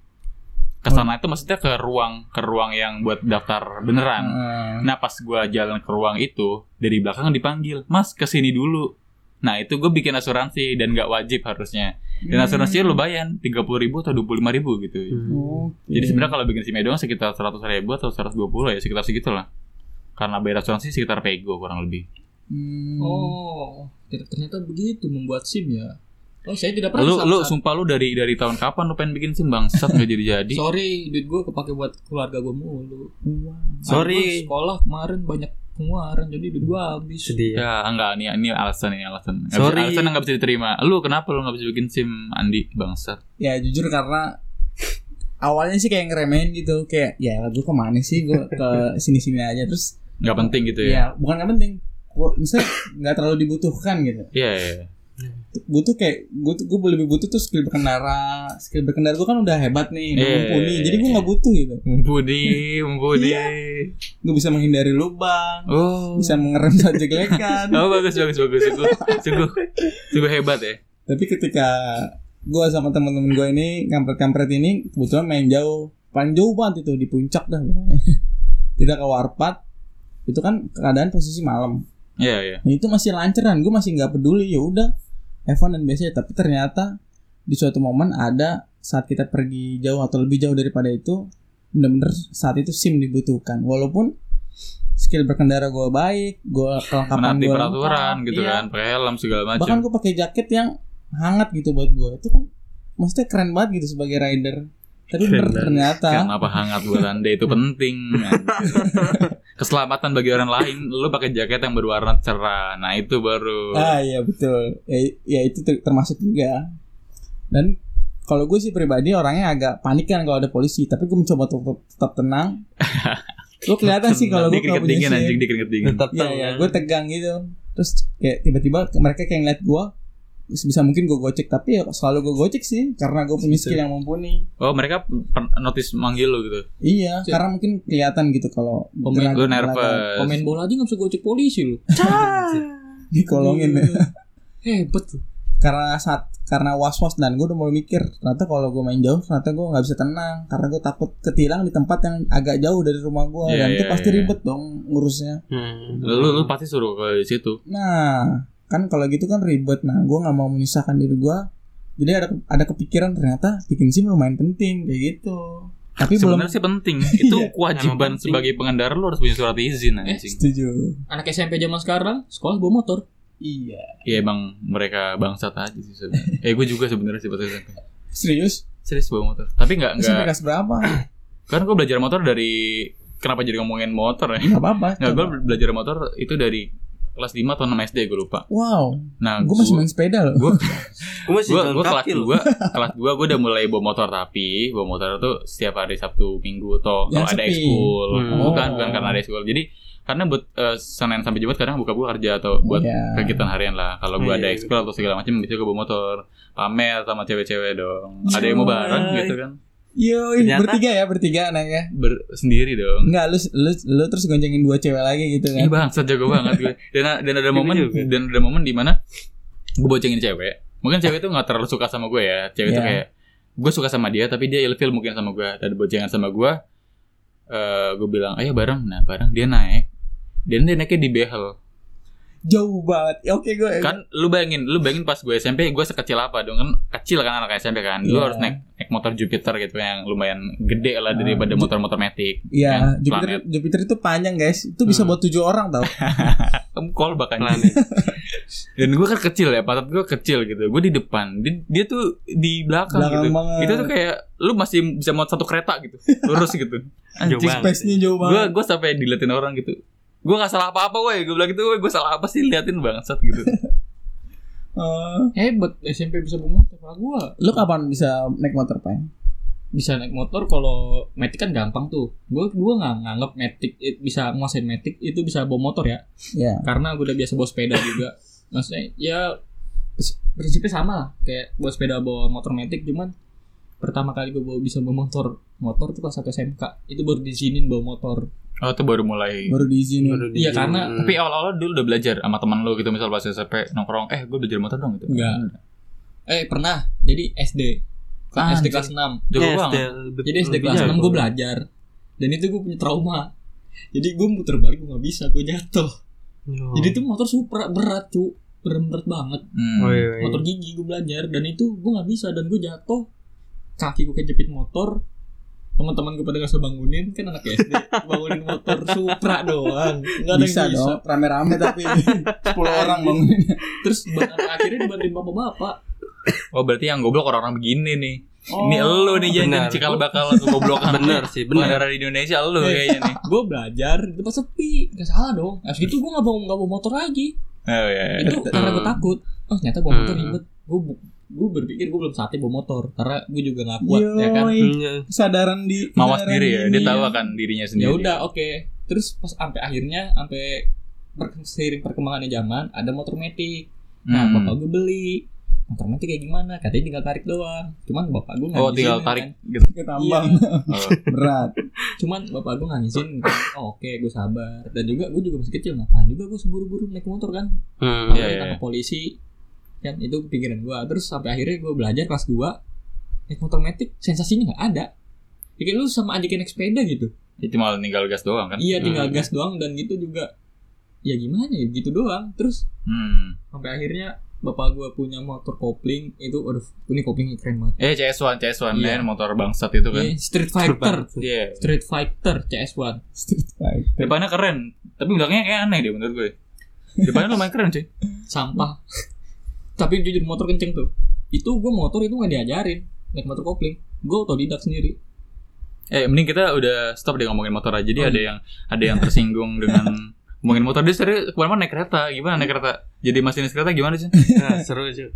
Ke sana itu maksudnya ke ruang ke ruang yang buat daftar beneran. Heeh. Nah pas gua jalan ke ruang itu dari belakang dipanggil, Mas ke sini dulu. Nah itu gue bikin asuransi dan nggak wajib harusnya. Dan Hmm. asuransinya lumayan, tiga puluh ribu atau dua puluh lima ribu gitu. Hmm. Oke. Jadi sebenarnya kalau bikin SIM doang sekitar 100 ribu atau 120 ya sekitar segitulah. Karena bayar asuransi sekitar pego kurang lebih. Hmm. Oh, ter- ternyata begitu membuat SIM ya. Oh, saya tidak pernah Lu lu Samsat. sumpah lu dari dari tahun kapan lu pengen bikin SIM bangsat nggak jadi jadi. Sorry, duit gue kepake buat keluarga gue mulu. Wah. Sorry. Sekolah kemarin banyak pengeluaran jadi duit gue habis. Sedih. Ya ya. enggak nih ini alasan ini alasan. Nggak Sorry. Bisa, alasan yang nggak bisa diterima. Lu kenapa lu nggak bisa bikin SIM Andi bangsat? Ya jujur karena awalnya sih kayak ngeremehin gitu kayak ya gue ke mana sih gue ke sini sini aja terus Nggak penting gitu ya. ya bukan nggak penting misalnya nggak terlalu dibutuhkan gitu Iya iya. butuh kayak gue gue lebih butuh tuh skill berkendara skill berkendara gue kan udah hebat nih udah Iya. mumpuni jadi gue nggak butuh gitu Mumpuni, mumpuni. Iya. gue bisa menghindari lubang Oh. bisa mengerem saat jeglekan Oh bagus bagus bagus sungguh sungguh sungguh hebat ya. tapi ketika gue sama teman-teman gue ini kampret-kampret ini kebetulan main jauh paling jauh banget itu di puncak dah kita ke warpat itu kan keadaan posisi malam Iya iya. nah itu masih lancaran gue masih nggak peduli ya udah Evan dan biasanya tapi ternyata di suatu momen ada saat kita pergi jauh atau lebih jauh daripada itu bener-bener saat itu SIM dibutuhkan walaupun skill berkendara gue baik gue kelengkapan gue peraturan gitu iya. kan, pakai helm segala macam. bahkan gue pakai jaket yang hangat gitu buat gue itu kan maksudnya keren banget gitu sebagai rider tapi bener ternyata. Kenapa hangat buat anda? Itu penting Keselamatan bagi orang lain Lu pakai jaket yang berwarna cerah. Nah itu baru. Ah iya betul. Ya, ya itu ter- termasuk juga. Dan kalau gue sih pribadi orangnya agak panik kan kalau ada polisi. Tapi gue mencoba untuk tetap, tetap tenang. Lu kelihatan sih kalau gue keringet punya dingin anjing dingin. Tetap Iya ya gue tegang gitu. Terus kayak tiba-tiba mereka kayak ngeliat gue bisa mungkin gue gocek tapi ya selalu gue gocek sih karena gue punya skill yang mumpuni Oh mereka notice manggil lu gitu iya Cik. karena mungkin kelihatan gitu kalau Pemain- gerak- nervous Pemain bola aja nggak bisa gocek polisi lu. dikolongin ya. Hebat lu. karena saat karena was was dan gue udah mulai mikir ternyata kalau gue main jauh ternyata gue nggak bisa tenang karena gue takut ketilang di tempat yang agak jauh dari rumah gue Iya, dan itu iya, pasti iya. ribet dong ngurusnya Hmm. Lu, lu pasti suruh ke situ. nah kan kalau gitu kan ribet nah gue nggak mau menyusahkan diri gue jadi ada ada kepikiran ternyata bikin sim lumayan penting kayak gitu tapi belum Sebenarnya sih penting. Itu Iya, kewajiban penting. sebagai pengendara lu harus punya surat izin Eh, anjing. setuju Anak SMP zaman sekarang sekolah bawa motor. iya Iya emang mereka bangsat aja sih sebenarnya. eh gue juga sebenarnya sih pas SMP. serius Serius bawa motor. Tapi nggak SMP nggak kelas berapa kan gue belajar motor dari kenapa jadi ngomongin motor ya? nggak apa-apa Nggak gue belajar motor itu dari kelas 5 atau 6 SD gue lupa. wow Nah, gue masih main sepeda loh gue Gue masih gue jalan gue kelas kaki loh. dua kelas dua gue udah mulai bawa motor tapi bawa motor tuh setiap hari Sabtu Minggu atau Yang kalau ada ekskul Hmm. bukan Oh. bukan karena ada ekskul jadi karena buat eh, Senin sampai Jumat kadang buka buka kerja atau buat Iya. kegiatan harian lah kalau gue Iya, ada iya. ekskul atau segala macam bisa gue bawa motor pamer sama cewek-cewek dong ada yang mau bareng gitu kan Yo, Ternyata- bertiga ya, bertiga anaknya. Ber sendiri dong. Enggak, lu, lu lu terus goncengin dua cewek lagi gitu Ih kan. bangsat jago banget gue. Dan dan ada momen juga. dan ada momen di mana gue boncengin cewek. Mungkin cewek itu nggak terlalu suka sama gue ya. Cewek itu Iya. kayak gue suka sama dia tapi dia ilfil mungkin sama gue. Dan boncengan sama gue eh gue bilang ayo bareng. Nah bareng. Dia naik. Dan dia naiknya di behel Jauh banget. Ya, Oke, gue kan lu bayangin lu bayangin pas gue SMP gue sekecil apa dong kan kecil kan anak SMP kan lu Iya. harus naik naik motor Jupiter gitu yang lumayan gede lah Ah, daripada motor-motor metik Iya, kan, Jupiter planet. Jupiter itu panjang, guys. Itu bisa Hmm. buat tujuh orang tau. kamu call bahkan Planet. dan gue kan kecil ya pantat gue kecil gitu gue di depan dia, dia tuh di belakang, Belakang gitu banget. itu tuh kayak lu masih bisa mau satu kereta gitu lurus gitu anjing banget. Space-nya jauh gue banget. gue sampai diliatin orang gitu gue nggak salah apa apa woi gue bilang gitu woi gue salah apa sih liatin bangsat gitu Eh, Hebat SMP bisa bawa motor. Kalau gua lu kapan bisa naik motor, Pak? bisa naik motor kalau metik kan gampang tuh. Gua gua nggak nganggap metik bisa nguasain metik itu bisa bawa motor ya. Ya. Karena gua udah biasa bawa sepeda juga. Maksudnya ya prinsipnya sama lah kayak bawa sepeda bawa motor metik cuman pertama kali gue bawa bisa bawa motor motor tuh pas satu SMK itu baru diizinin bawa motor oh itu baru mulai Baru diizinin. Baru Iya, di- karena- Hmm. tapi awal-awal dulu udah belajar sama teman lo gitu misal pas SMP nongkrong eh gue belajar motor dong gitu Enggak. eh pernah jadi SD Ah, SD kelas 6 jago Yes, banget Jadi SD kelas jago. 6 gue belajar Dan itu gue punya trauma Jadi gue muter balik gue gak bisa Gue jatuh Oh. Jadi itu motor super berat cu Berat, berat banget Hmm. Oh, iya, iya. Motor gigi gue belajar Dan itu gue gak bisa Dan gue jatuh Kaki gue kejepit motor Teman-teman gue pada gak bisa bangunin Kan anak SD Bangunin motor Supra doang. Gak ada Bisa yang bisa dong, rame-rame tapi 10 orang bangunin. Terus akhirnya dibantuin bapak-bapak. Oh berarti yang goblok orang-orang begini nih. Oh, ini elo nih jangan cikal bakal kegoblokan Bener sih, bener. di Indonesia elo kayaknya nih. Gue belajar Di tempat sepi Gak salah dong. Nah segitu gue gak bawa, gak bawa motor lagi. Oh iya iya. itu karena gue Hmm. takut. Oh ternyata bawa motor Hmm. ribet gue gue berpikir gue belum saatnya bawa motor karena gue juga nggak kuat ya kan? Yoi, Hmm, ya. kesadaran di mawas diri ya dia tahu akan dirinya sendiri. Ya udah oke. Terus pas sampai akhirnya sampai per- seiring perkembangannya zaman ada motor metik nah Hmm. bapak gue beli. Motor metik kayak gimana? Katanya tinggal tarik doang. Cuman bapak gue nggak oh tinggal ngizinin, tarik kan. gitu. Ke tambang. Oh. berat. cuman bapak gue nggak ngizin oh, oke gue sabar. Dan juga gue juga masih kecil ngapain juga gue seburu-buru naik motor kan? Hmm. Iya, Apalagi iya, tangkap polisi kan itu pikiran gue terus sampai akhirnya gue belajar kelas 2 naik motor metik sensasinya nggak ada. Kayak lu sama kayak naik sepeda gitu. Itu malah tinggal gas doang kan? Iya tinggal Hmm. gas doang dan gitu juga. Ya gimana ya gitu doang. Terus hmm. sampai akhirnya bapak gue punya motor kopling itu aduh ini koplingnya keren banget. Eh CS1 CS1 Iya. kan motor bangsat itu kan? Iya, Street Fighter. Iya. Street Fighter CS1 Street Fighter. depannya keren tapi belakangnya kayak aneh deh menurut gue. Depannya lumayan keren cuy. Sampah tapi jujur motor kenceng tuh. Itu gue motor itu nggak diajarin naik motor kopling. Gue otodidak sendiri. Eh mending kita udah stop deh ngomongin motor aja. Jadi Oh, ada yang ada yang tersinggung dengan ngomongin motor. Dia sering ke mana-mana naik kereta. Gimana naik kereta? Jadi masinis kereta gimana sih? Nah, seru sih.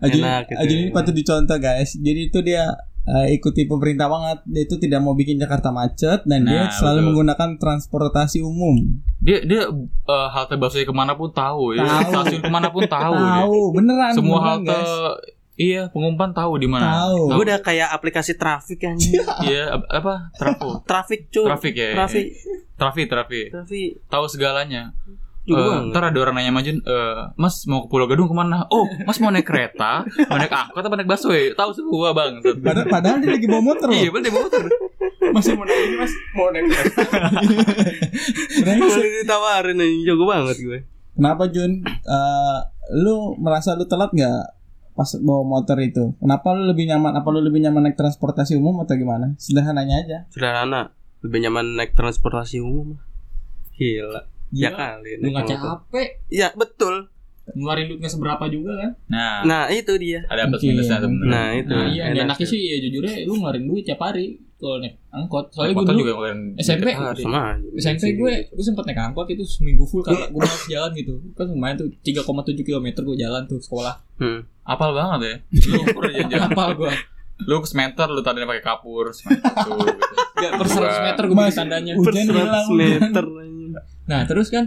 Aji, Enak gitu. Ini patut dicontoh guys. Jadi itu dia eh, ikuti pemerintah banget. Dia itu tidak mau bikin Jakarta macet dan dia Nah, selalu betul. menggunakan transportasi umum. dia dia eh, halte busway ke mana pun tahu ya Tahu. stasiun ke mana pun tahu, dia. Tahu, beneran. semua beneran, halte guys. iya pengumpan tahu di mana Tahu. Gue udah kayak aplikasi trafik yang iya ap- apa trafo trafik cuy. trafik ya Trafik. trafik trafik Trafik. tahu segalanya Banget. ntar ada orang nanya Majun, eh, Mas mau ke Pulau Gadung ke mana? Oh, Mas mau naik kereta, mau naik angkot apa naik busway? Tahu semua bang. Padahal, padahal dia lagi bawa motor. Iya, bener motor. Masih mau naik ini mas, mau naik Brengsek. Boleh ditawarin aja jago banget gue. Kenapa Jun? Eh, lu merasa lu telat nggak pas bawa motor itu? Kenapa lu lebih nyaman? Apa lu lebih nyaman naik transportasi umum atau gimana? Sederhananya aja. Sederhana, lebih nyaman naik transportasi umum. Gila. Ya Gila, kali. Lu nggak capek, Ya betul. ngeluarin duitnya seberapa juga kan? Nah, Nah itu dia. ada plus Mungkin, minusnya mungkin. sebenarnya. Nah itu. Nah iya, enak enaknya sih. sih ya jujurnya lu ngeluarin duit tiap hari kalau naik angkot. Soalnya gue dulu juga SMP. Sama aja. SMP gue gue sempet naik angkot itu seminggu full karena gue malas jalan gitu kan lumayan tuh 3,7 km gue jalan tuh sekolah Hmm. Apal banget ya. Lu udah jalan-jalan. apa gue Lu ke semester lu tandanya pakai kapur, semester tuh, gitu. gak per 100 meter gue bikin tandanya Hujan hilang. Meter. Nah terus kan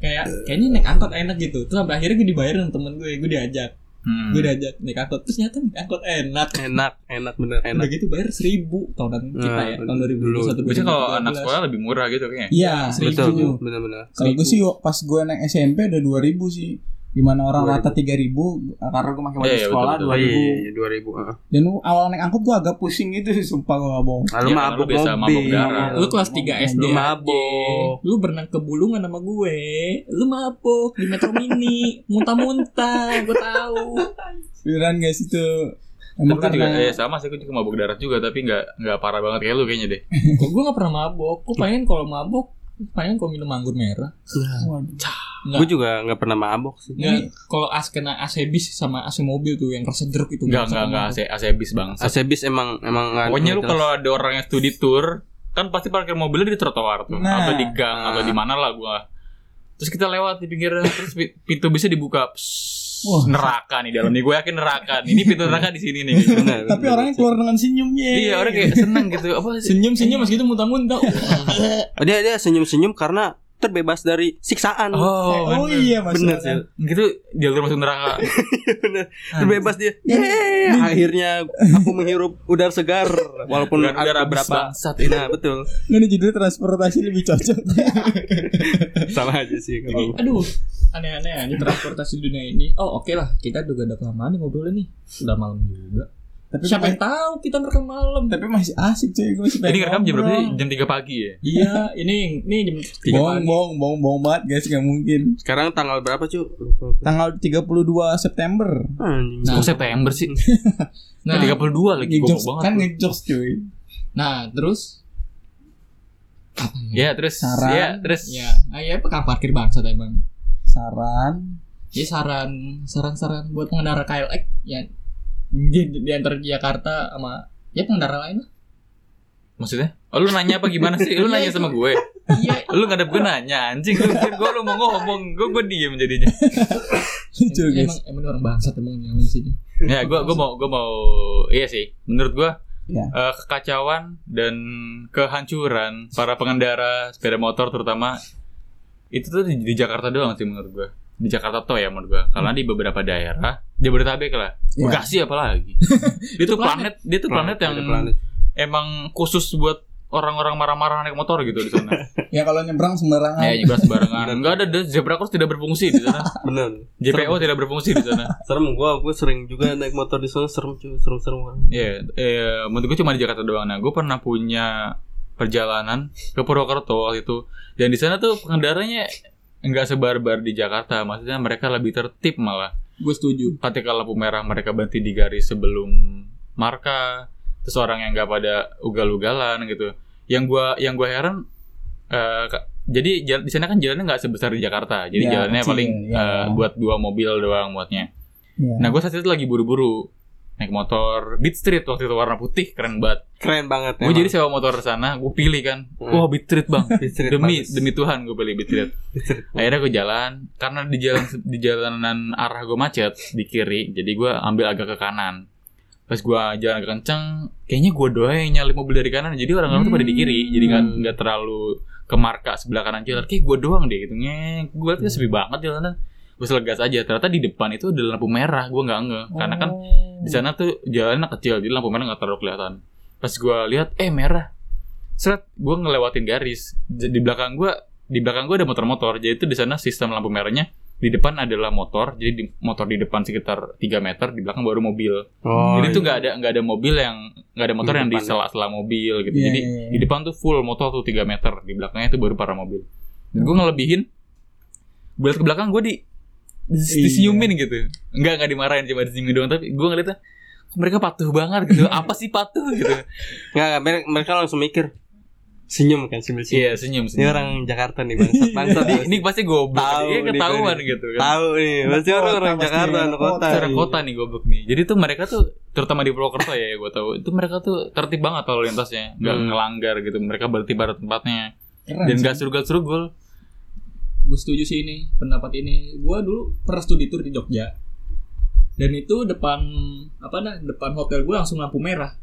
kayak kayaknya naik angkot enak gitu terus sampai akhirnya gue dibayarin sama temen gue gue diajak Hmm. gue diajak naik angkot terus ternyata naik angkot enak Enak, enak bener udah enak. gitu bayar seribu tahunan kita ya Nah, tahun 2021 dulu. Biasanya kalau anak sekolah lebih murah gitu kayaknya. Iya, Seribu. Bener-bener. Kalau gue sih pas gue naik SMP udah 2000 sih. Di mana orang 2000. rata 3000 karena gue pakai baju Iya, iya, sekolah Oh 2000. iya, 2000. heeh. Dan awal naik angkot gue agak pusing gitu sih sumpah gue gak bohong. Lalu karena mabuk lu biasa mabuk darah. Lu kelas 3 SD Lu aja. mabok. Lu berenang ke bulungan sama gue Lu mabuk di metro mini Muntah-muntah Gue tahu Beneran guys itu Tapi Emang gue juga eh, sama sih gue juga mabuk darat juga tapi nggak nggak parah banget kayak lu kayaknya deh. Kok gue gak pernah mabuk Gue pengen kalau mabuk Pengen kalau minum anggur merah Waduh. Gue juga nggak pernah mabok sih. Nggak, kalau as kena AC bis sama AC mobil tuh yang rasa jeruk itu enggak enggak mabuk. AC AC bis bang. Asebis emang emang nggak- Pokoknya lu nggak kalau ada orang yang studi tour kan pasti parkir mobilnya di trotoar tuh Nah. atau di gang atau di mana lah gua. Terus kita lewat di pinggir terus pi- pintu bisa dibuka. Psst, Wah. neraka nih dalam nih gue yakin neraka. Ini pintu neraka di sini nih. gitu. Benar, Tapi benar. orangnya keluar dengan senyumnya. iya, orang kayak seneng gitu. Apa sih? Senyum-senyum mas gitu muntah-muntah Oh, dia dia senyum-senyum karena terbebas dari siksaan. Oh, Oh, bener. iya mas. bener sih. Gitu jalur masuk neraka. Bener. Terbebas dia. Yeay, akhirnya aku menghirup udara segar walaupun Udara- udara ada habis beberapa bangsat Nah, betul. Ini judulnya transportasi lebih cocok. Sama aja sih Ini, kalau aduh aneh-aneh ini transportasi dunia ini oh oke lah kita juga udah kelamaan nih ngobrolnya nih udah malam juga Tapi siapa yang tahu kita ngerekam malam tapi masih asik cuy gue masih Jadi pengen ngerekam jam berapa sih? Jam 3 pagi ya? iya ini ini jam tiga Bohong, pagi bohong, bohong, bohong banget guys, gak mungkin. sekarang tanggal berapa, Cu? Lupa. Tanggal 32 September. Anjing. Nah. September sih? nah, Nah, 32 lagi Ngejokes banget. kan ngejokes cuy. nah terus Ya, terus Saran. ya, terus ya ah, ya pekan parkir bangsa emang Saran Jadi saran saran-saran buat pengendara KLX ya di, di antara Jakarta sama ya pengendara lain lah. maksudnya? Oh, lu nanya apa gimana sih? Lu nanya sama gue. Iya, Lu gak ada gue nanya anjing lu pikir gue lu mau ngomong gue gue diem jadinya lucu guys. emang emang orang bangsat emang yang di sini. ya gue gue mau gue mau iya sih menurut gue Ya. eh, kekacauan dan kehancuran para pengendara sepeda motor terutama itu tuh di, di Jakarta doang sih menurut gue di Jakarta tuh ya menurut gue karena di beberapa daerah Jabodetabek lah Ya. Bekasi apalagi itu planet dia tuh planet, yang Ada planet. emang khusus buat orang-orang marah-marah naik motor gitu di sana Ya kalau nyebrang sembarangan. ya nyebrang sembarangan nggak ada ada zebra cross tidak berfungsi di sana Bener. JPO tidak berfungsi di sana Serem gua, gua sering juga naik motor di sana serem cuy, serem-serem banget. Iya, eh, menurut gue cuma di Jakarta doang. Nah, gue pernah punya perjalanan ke Purwokerto waktu itu, dan di sana tuh pengendaranya nggak sebarbar di Jakarta. Maksudnya mereka lebih tertib malah. Gue setuju. Ketika lampu merah mereka berhenti di garis sebelum marka. Terus orang yang nggak pada ugal-ugalan gitu. Yang gua yang gua heran, eh, ka- jadi jal- di sana kan jalannya nggak sebesar di Jakarta. Jadi Ya, jalannya kecil, paling ya. eh, buat dua mobil doang muatnya. Ya. Nah, gue saat itu lagi buru-buru naik motor Beat Street waktu itu warna putih keren banget. Keren banget Gue jadi sewa motor sana, gue pilih kan. Hmm. Wah Beat Street bang. Street demi bagus. demi Tuhan gue pilih Beat Street. Akhirnya gue jalan karena di jalan di jalanan arah gue macet di kiri, jadi gue ambil agak ke kanan. Pas gue jalan agak kenceng, kayaknya gue doang yang nyalip mobil dari kanan. Jadi orang-orang tuh pada di kiri, jadi nggak Hmm. nggak terlalu ke marka sebelah kanan jalan. Kayak gue doang deh gitu. Ngek, gue liat sepi banget jalanan. Gue selegas aja. Ternyata di depan itu ada lampu merah. Gue nggak nge. Karena kan Oh. di sana tuh jalannya kecil jadi lampu merah nggak terlalu kelihatan pas gue lihat eh merah seret gue ngelewatin garis di belakang gue di belakang gue ada motor-motor. Jadi itu di sana sistem lampu merahnya di depan adalah motor. Jadi di, motor di depan sekitar 3 meter, di belakang baru mobil. Oh, jadi tuh iya. nggak ada nggak ada mobil yang nggak ada motor Di yang di depan. sela-sela mobil gitu. Iya, Jadi iya, iya. di depan tuh full motor tuh 3 meter, di belakangnya itu baru para mobil. Dan gue ngelebihin gue ke belakang gue di Iya. disenyumin gitu. Enggak enggak dimarahin cuma disenyumin doang tapi gue ngeliatnya kok mereka patuh banget gitu. Apa sih patuh gitu. Nggak, nggak, mereka, mereka langsung mikir senyum kan sambil senyum. Iya, senyum Ini senyum. orang Jakarta nih bangsat bangsat. ini, ini pasti goblok. Tahu Iya, nih ketahuan gue nih. gitu kan. Tahu nih, pasti orang orang Jakarta pasti anak kota. kota. secara kota nih goblok nih. Jadi tuh mereka tuh terutama di Purwokerto ya, gue tahu itu mereka tuh tertib banget lalu lintasnya, nggak Hmm. ngelanggar gitu. Mereka berhenti pada tempatnya Keren dan sih. nggak serugul-serugul. Gue setuju sih ini pendapat ini gue dulu pernah studi tour di Jogja dan itu depan apa nah depan hotel gue langsung lampu merah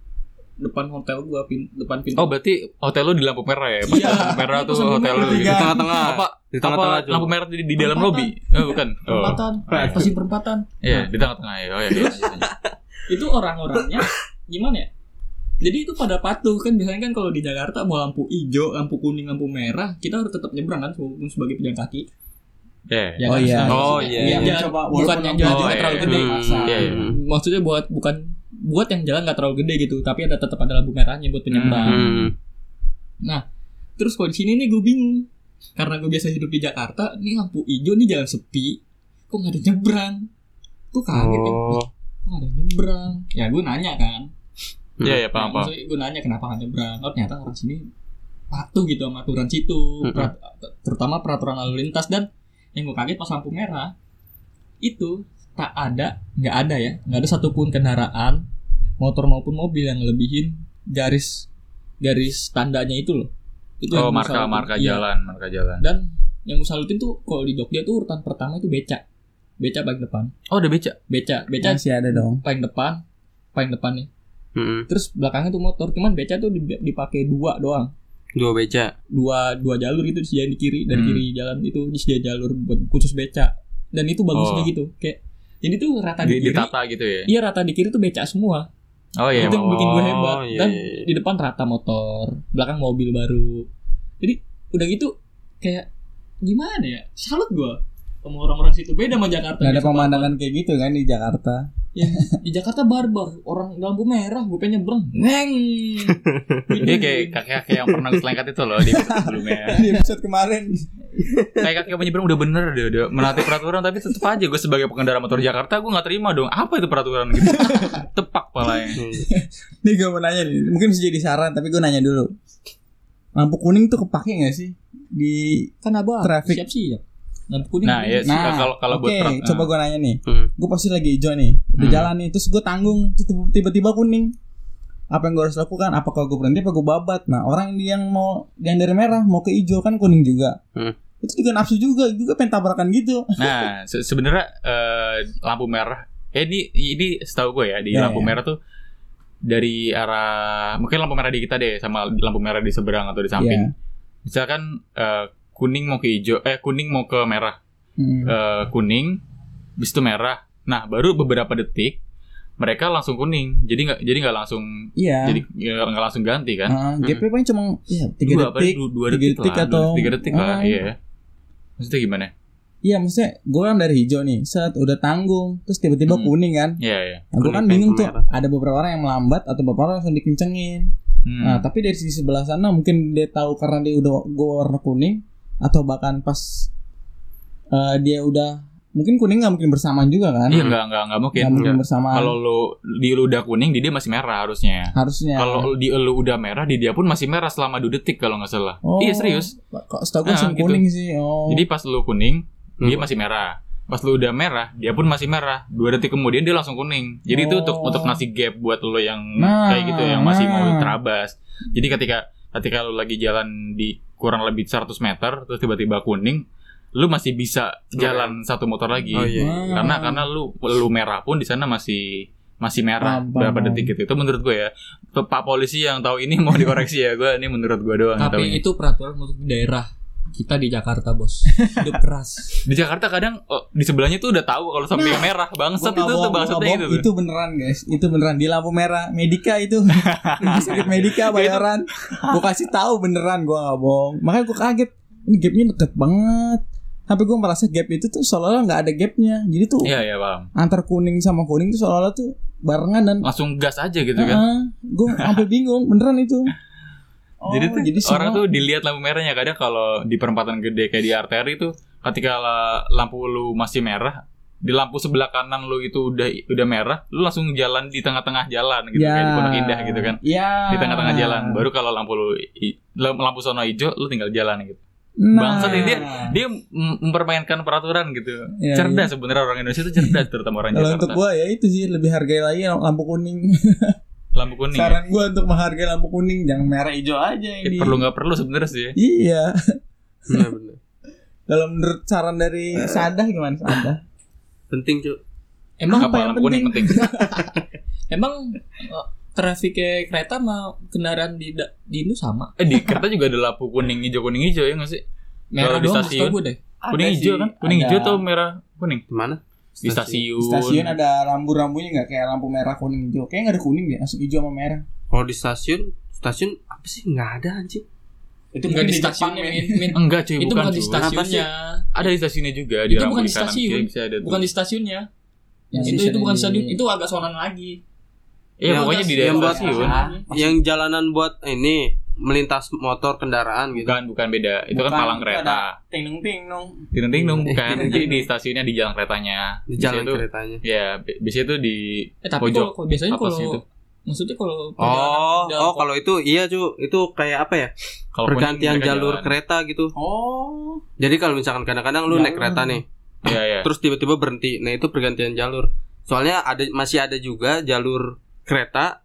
depan hotel gue pin, depan pintu Oh berarti hotel lu di lampu merah ya? Pas Iya. lampu merah Itu tuh hotel lu gitu. Di tengah-tengah. Apa? Di tengah-tengah lampu merah di, di dalam lobi? Oh bukan. Oh. perempatan pasin perempatan Iya di tengah-tengah ya. Oh iya. iya, iya. itu orang-orangnya gimana ya jadi itu pada patuh kan biasanya kan kalau di Jakarta mau lampu hijau lampu kuning lampu merah kita harus tetap nyebrang kan walaupun sebagai pejalan kaki Iya. Ya Oh kan? iya. Oh, Maksudnya, iya. yang Iya, jalan- coba, bukan yang jalan Oh, juga iya, terlalu iya. gede Hmm, Iya, iya. maksudnya buat bukan buat yang jalan nggak terlalu gede gitu tapi ada tetap ada lampu merahnya buat penyeberang Hmm. terus kalau di sini nih gue bingung karena gue biasa hidup di Jakarta ini lampu hijau nih jalan sepi kok nggak ada nyebrang gue kaget kan Oh. kok nggak ada nyebrang ya gue nanya kan Iya iya paham Nah, paham. maksudnya gue nanya kenapa nggak nyebrang oh ternyata orang sini patuh gitu sama aturan situ Mm-mm. Perat- terutama peraturan lalu lintas dan yang gue kaget pas lampu merah itu tak ada nggak ada ya nggak ada satupun kendaraan motor maupun mobil yang ngelebihin garis garis tandanya itu loh itu Oh marka marka Iya. jalan marka jalan. dan yang gue salutin tuh kalau di Jogja tuh urutan pertama itu beca beca paling depan Oh udah beca. beca beca Masih ada dong. paling depan paling depan nih Hmm. terus belakangnya tuh motor cuman beca tuh di- dipakai dua doang Dua beca. dua dua jalur itu disediain di kiri dan Hmm. kiri jalan itu disediain jalur buat khusus beca dan itu bagusnya Oh. gitu kayak jadi tuh rata di, Di, kiri ditata gitu ya. iya rata di kiri tuh beca semua Oh iya. itu yang emang. bikin gue Oh, hebat iya, dan iya, iya. di depan rata motor belakang mobil baru jadi udah gitu kayak gimana ya salut gue sama orang-orang situ beda sama Jakarta Gak ada pemandangan kayak gitu kan di Jakarta. Ya, di Jakarta barbar orang lampu merah gue pengen nyebrang neng Iya kayak kakek-kakek yang pernah gue selengkat itu loh di episode sebelumnya. di episode kemarin. Kayak kakek penyeberang udah bener deh udah menaati peraturan tapi tetep aja gue sebagai pengendara motor Jakarta gue nggak terima dong. Apa itu peraturan gitu? Tepak palanya. Nih gue mau nanya nih, mungkin bisa jadi saran tapi gue nanya dulu. Lampu kuning tuh kepake gak sih di kan abah Traffic. siap siap lampu kuning Nah, ya Nah, kalau kalau Oke, buat coba gue nanya nih. Hmm. Gue pasti lagi hijau nih, udah Hmm. jalan nih, terus gue tanggung, tiba-tiba kuning. Apa yang gue harus lakukan? Apakah gue berhenti? Apa gue babat? Nah, orang yang mau yang dari merah mau ke hijau kan kuning juga. Hmm. Itu juga nafsu juga, juga pengen tabrakan gitu. Nah, se- sebenarnya eh, lampu merah eh ini ini setahu gue ya di Ya, lampu ya. merah tuh dari arah mungkin lampu merah di kita deh sama lampu merah di seberang atau di samping. Iya. Misalkan eh, kuning mau ke hijau, eh kuning mau ke merah, Hmm. Eh, kuning, bis itu merah. Nah, baru beberapa detik mereka langsung kuning. Jadi nggak jadi nggak langsung Iya. jadi nggak nggak langsung ganti kan? Nah, GP paling cuma ya, 3 dua, apa, detik. dua, dua tiga detik, detik lah, atau tiga detik lah, Ah. iya. Maksudnya gimana? Iya, maksudnya gue kan dari hijau nih, set udah tanggung, terus tiba-tiba Hmm. kuning kan. Iya, iya. Nah, gue Kuning kan bingung tuh, ada beberapa orang yang melambat atau beberapa orang langsung dikencengin. Hmm. Nah, tapi dari sisi sebelah sana mungkin dia tahu karena dia udah gue warna kuning atau bahkan pas eh, dia udah mungkin kuning nggak mungkin bersamaan juga kan? Iya nggak nggak nggak mungkin. Nggak mungkin bersamaan. Kalau lu di lu udah kuning, di dia masih merah harusnya. harusnya. Kalau di lu udah merah, di dia pun masih merah selama 2 detik kalau nggak salah. Oh, Iya serius. Kok setahu gue Nah, gitu. kuning sih. Oh. Jadi pas lu kuning, dia Hmm. masih merah. Pas lu udah merah, dia pun masih merah. Dua detik kemudian dia langsung kuning. Jadi itu untuk Oh. untuk ngasih gap buat lu yang Nah, kayak gitu yang masih mau nah. terabas. Jadi ketika ketika lu lagi jalan di kurang lebih 100 meter terus tiba-tiba kuning, lu masih bisa jalan satu motor lagi. Oh iya. Karena karena lu lu merah pun di sana masih masih merah Paham, berapa detik gitu. Itu menurut gue ya. Pak polisi yang tahu ini mau dikoreksi ya. Gue ini menurut gue doang tapi itu peraturan untuk daerah kita di Jakarta bos hidup keras Di Jakarta kadang oh, di sebelahnya tuh udah tahu kalau sampai yang merah. Bangsat itu tuh bangsatnya gitu. tuh. Itu beneran guys, itu beneran di lampu merah Medika itu. Rumah sakit Medika bayaran. Gue kasih tahu beneran gue nggak bohong. Makanya gue kaget. ini gapnya deket banget sampai gue merasa gap itu tuh seolah-olah nggak ada gapnya jadi tuh Iya iya paham. antar kuning sama kuning tuh seolah-olah tuh barengan dan Langsung gas aja gitu kan. gue sampai bingung beneran itu Oh, jadi tuh orang semua- tuh dilihat lampu merahnya. Kadang kalau di perempatan gede kayak di arteri tuh ketika la- lampu lu masih merah di lampu sebelah kanan lu itu udah udah merah lu langsung jalan di tengah-tengah jalan gitu kayak di Pondok Indah gitu kan. Ya. Di tengah-tengah jalan. Baru kalau lampu lu lampu sono hijau lu tinggal jalan gitu. Nah, bangsat ini dia dia mem- mempermainkan peraturan gitu. Iya, cerdas sebenarnya orang Indonesia itu cerdas terutama orang kalau untuk Jakarta gue ya itu sih lebih hargai lagi lampu kuning lampu kuning ya. saran gue untuk menghargai lampu kuning jangan merah hijau aja Ya, ini perlu nggak perlu sebenarnya sih iya Bener-bener. kalau menurut saran dari Sadah gimana Sadah Penting cuy. Emang Apa yang lampu kuning penting emang eh, trafiknya kereta sama kendaraan di di Indo sama? eh di kereta juga ada lampu kuning hijau kuning hijau ya nggak sih Merah Kalau di doang stasiun? gue deh. kuning hijau kan kuning hijau atau merah kuning Di mana? Di stasiun, stasiun ada rambu-rambunya nggak kayak lampu merah kuning hijau kayaknya nggak ada kuning deh langsung hijau sama merah Kalau di stasiun, stasiun apa sih? Nggak ada anjing. itu Enggak mungkin di stasiunnya, men. Min. Min. enggak cuy Itu bukan bukan di stasiunnya. ada di stasiunnya juga di Itu bukan di stasiun. bisa ada. Bukan di stasiunnya. Itu itu stasiun bukan di- stasiun, itu agak sonan lagi. Iya Yang pokoknya di yang daerah buat- stasiun. Yang jalanan buat ini melintas motor kendaraan gitu. Bukan bukan beda. Itu kan Bukan, palang itu kereta. ting nung ting nung Ting ting dong bukan. Jadi di stasiunnya di jalan keretanya. Di jalan Biasanya tuh- keretanya. Ya, bi- biasanya tuh di Eh tapi pojok kalau kalau biasanya kalau gitu. maksudnya kalau Oh, perjalanan oh kalau itu iya cu, itu kayak apa ya? Kalau Pergantian jalur jalan. kereta gitu. oh Jadi kalau misalkan kadang-kadang lu Jalan. naik kereta nih, Iya iya. terus tiba-tiba berhenti. Nah, itu pergantian jalur. Soalnya ada masih ada juga jalur kereta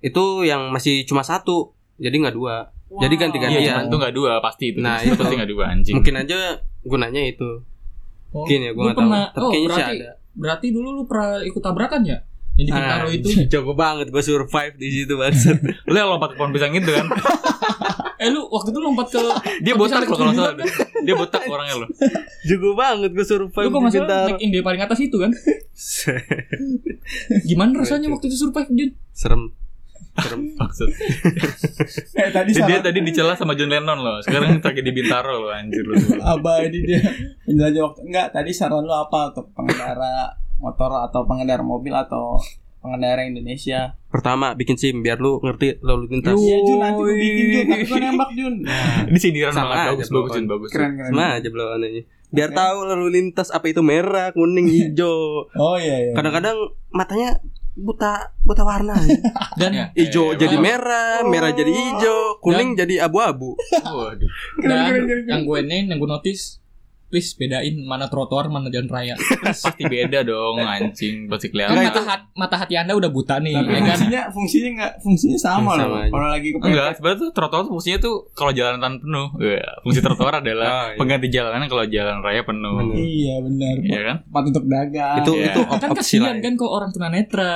itu yang masih cuma satu. Jadi nggak dua. Jadi ganti-gantian. Iya, Iya. itu nggak dua pasti itu. Nah, itu pasti nggak dua anjing. Mungkin aja gunanya itu. Oh, Mungkin ya, lu nggak tahu. pernah- Tapi oh, kayaknya berarti, ada. Berarti dulu lu pernah ikut tabrakan ya? Yang di Bintaro Ah, itu. Jago banget gue survive di situ banget. Lu yang lompat ke pohon pisang itu kan. Eh lu waktu itu lompat ke Dia botak loh kalau salah. Dia botak orangnya loh. Jago banget gue survive Lu kok masalah Bintaro. naik India paling atas itu kan? Gimana rasanya waktu itu survive Jun? Serem. Serem. Maksud. eh tadi Dia, dia tadi dicela sama John Lennon loh. Sekarang lagi di Bintaro loh anjir lu. apa ini dia menjelajah waktu enggak tadi saran lu apa untuk pengendara motor atau pengendara mobil atau pengendara Indonesia Pertama bikin SIM biar lu ngerti lalu lintas. iya Jun nanti gue bikin Jun tapi gue nembak Jun Ini sindiran Sama banget aja, bagus bagus Jun bagus. keren keren Sama aja belawannya. Biar Oke. tahu lalu lintas apa itu merah, kuning, hijau. oh iya iya Kadang-kadang matanya buta buta warna. Dan Ya. Hijau Eh, jadi oh. merah, merah jadi hijau, kuning jadi abu-abu. Waduh. dan yang gue ini yang gue notice please bedain mana trotoar mana jalan raya. Pasti beda dong anjing pasti Kan kelihatan. mata, hat- mata hati anda udah buta nih, tapi ya kan? fungsinya fungsinya enggak fungsinya sama, Sama loh aja. kalau lagi ke Enggak, sebenarnya tuh trotoar tuh fungsinya tuh kalau jalanan penuh. Ya, fungsi trotoar adalah Oh, iya. pengganti jalanan kalau jalan raya penuh. Bener. iya benar Iya kan? tempat untuk dagang Itu Iya. itu Kan op- opsi kasihan lain. kan kok orang tunanetra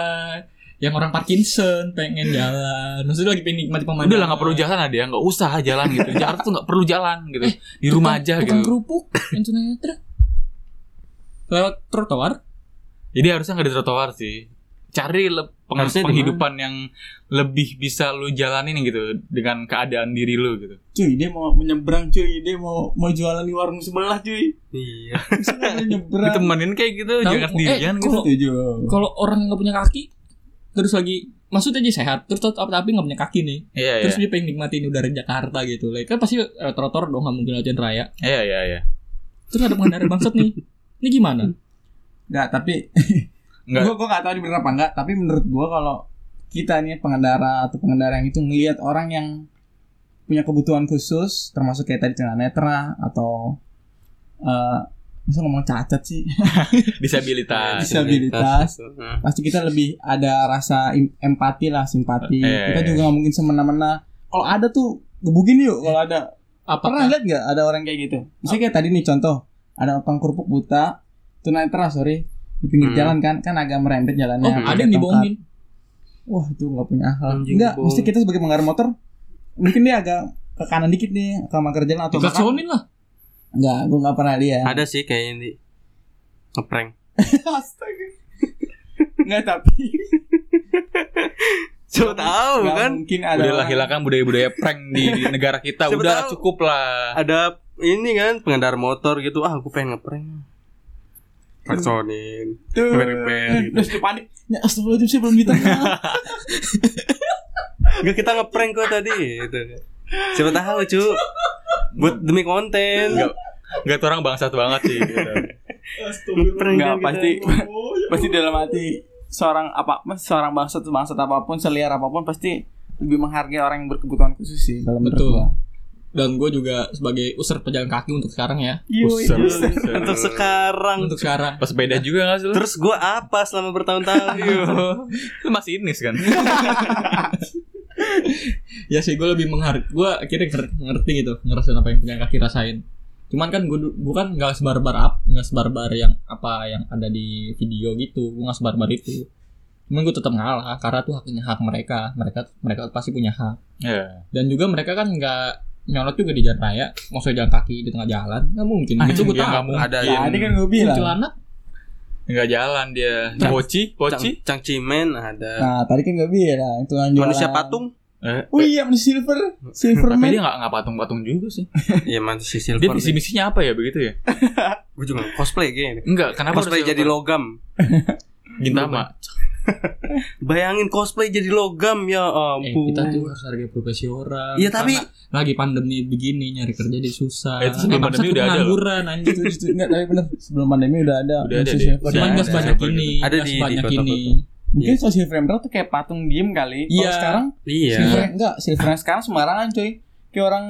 yang orang Parkinson pengen jalan, maksudnya lagi pengen nikmati pemandangan. Udah lah nggak perlu jalan ada ya, nggak usah jalan gitu. Jakarta tuh nggak perlu jalan gitu. Di rumah Tukang- aja tukang gitu. kerupuk yang tunanetra lewat trotoar. Jadi harusnya nggak di trotoar sih. Cari le- peng- Harusnya di penghidupan yang lebih bisa lu jalanin gitu dengan keadaan diri lu gitu. cuy dia mau menyeberang cuy dia mau mau jualan di warung sebelah cuy Iya. bisa nggak boleh nyeberang Ditemenin kayak gitu, Tahu, jangan sendirian eh, gitu. kalau- orang yang nggak punya kaki terus lagi maksudnya aja sehat terus tetap tapi nggak punya kaki nih Iya iya. terus dia pengen nikmatin udara Jakarta gitu like, kan pasti eh, trotoar dong nggak mungkin jalan raya Iya iya iya. terus ada pengendara bangsat nih ini gimana Nggak, tapi Nggak. Gue gue gak tahu ini bener apa enggak, tapi menurut gue kalau kita nih pengendara atau pengendara yang itu ngelihat orang yang punya kebutuhan khusus, termasuk kayak tadi tunanetra atau eh masa ngomong cacat sih, Disabilitas. Disabilitas. Nah, pasti kita lebih ada rasa empati lah, simpati. Eh. Kita juga nggak mungkin semena-mena. Kalau ada tuh gebukin yuk kalau ada. Pernah apakah lihat nggak ada orang kayak gitu? Misalnya kayak tadi nih contoh, ada orang kerupuk buta, tunanetra sorry, di pinggir Hmm. jalan kan, kan agak merembet jalannya. oh ada yang dibohongin Wah itu nggak punya akal. Enggak, mesti kita sebagai pengendara motor, mungkin dia agak ke kanan dikit nih, ke marker jalan atau diklaksonin lah Enggak, gue nggak pernah lihat. Ada sih kayak ini. Ngeprank. Astaga. Enggak tapi. Coba tahu nggak kan? Mungkin ada. Udahlah hilangkan budaya-budaya prank di, di negara kita. Siapa Udah tahu. cukup lah. Ada ini kan pengendara motor gitu ah aku pengen ngeprank. Geber-geber gitu. Terus panik. Ya astagfirullahaladzim sih belum di tengah. Enggak kita ngeprank kok tadi gitu. Siapa tahu cu Buat demi konten Enggak Enggak orang bangsat banget sih gitu. Enggak kan pasti pasti dalam hati seorang apa seorang bangsat bangsat apa pun seliar apa pun pasti lebih menghargai orang yang berkebutuhan khusus sih menurut Betul. gua. Dan gue juga sebagai user pejalan kaki untuk sekarang ya. Buset. Untuk sekarang Untuk sekarang. Pas beda juga gak sih? Terus gua apa selama bertahun-tahun Lu masih inis kan? ya sih gue lebih menghargai. Gue akhirnya nger- ngerti gitu, ngerasain apa yang pejalan kaki rasain. Cuman kan gue gue kan nggak sebarbar up, nggak sebarbar yang apa yang ada di video gitu. Gue nggak sebarbar itu. Cuman gue tetap ngalah karena tuh haknya hak mereka. Mereka mereka pasti punya hak. Iya. Dan juga mereka kan nggak nyolot juga di jalan raya, mau saya jalan kaki di tengah jalan, nggak mungkin. Itu gue Anjing, tahu. nggak mungkin. Ada Ya, yang tadi kan gue bilang. Kuntilanak Enggak jalan dia. Cang- Poci, poci. Cang, Cangcimen ada Nah, tadi kan gue bilang tukang jualan. Manusia patung Eh, Oh iya, manusia silver. tapi Silverman. dia nggak nggak patung-patung juga sih. Iya manusia Dia silver visi misinya apa ya begitu ya? Gue juga cosplay kayaknya Enggak, kenapa Cosplay harus jadi silver? logam Gintama. Bayangin cosplay jadi logam ya Eh, ampun kita tuh harus hargai profesi orang. Iya, tapi- Karena lagi pandemi begini nyari kerja di susah. Eh, itu sebelum Eh, pandemi udah ada loh. pengangguran anjing. Itu- Enggak, tapi bener sebelum pandemi udah ada. Udah ada manusia deh. silver. Udah Cuman ada, nggak sebanyak ada. ini. Ada di- kota-kota. ini. Mungkin social frame tuh kayak patung diem kali. Iya. sekarang Iya silver enggak, silver sekarang sembarangan coy. Kayak orang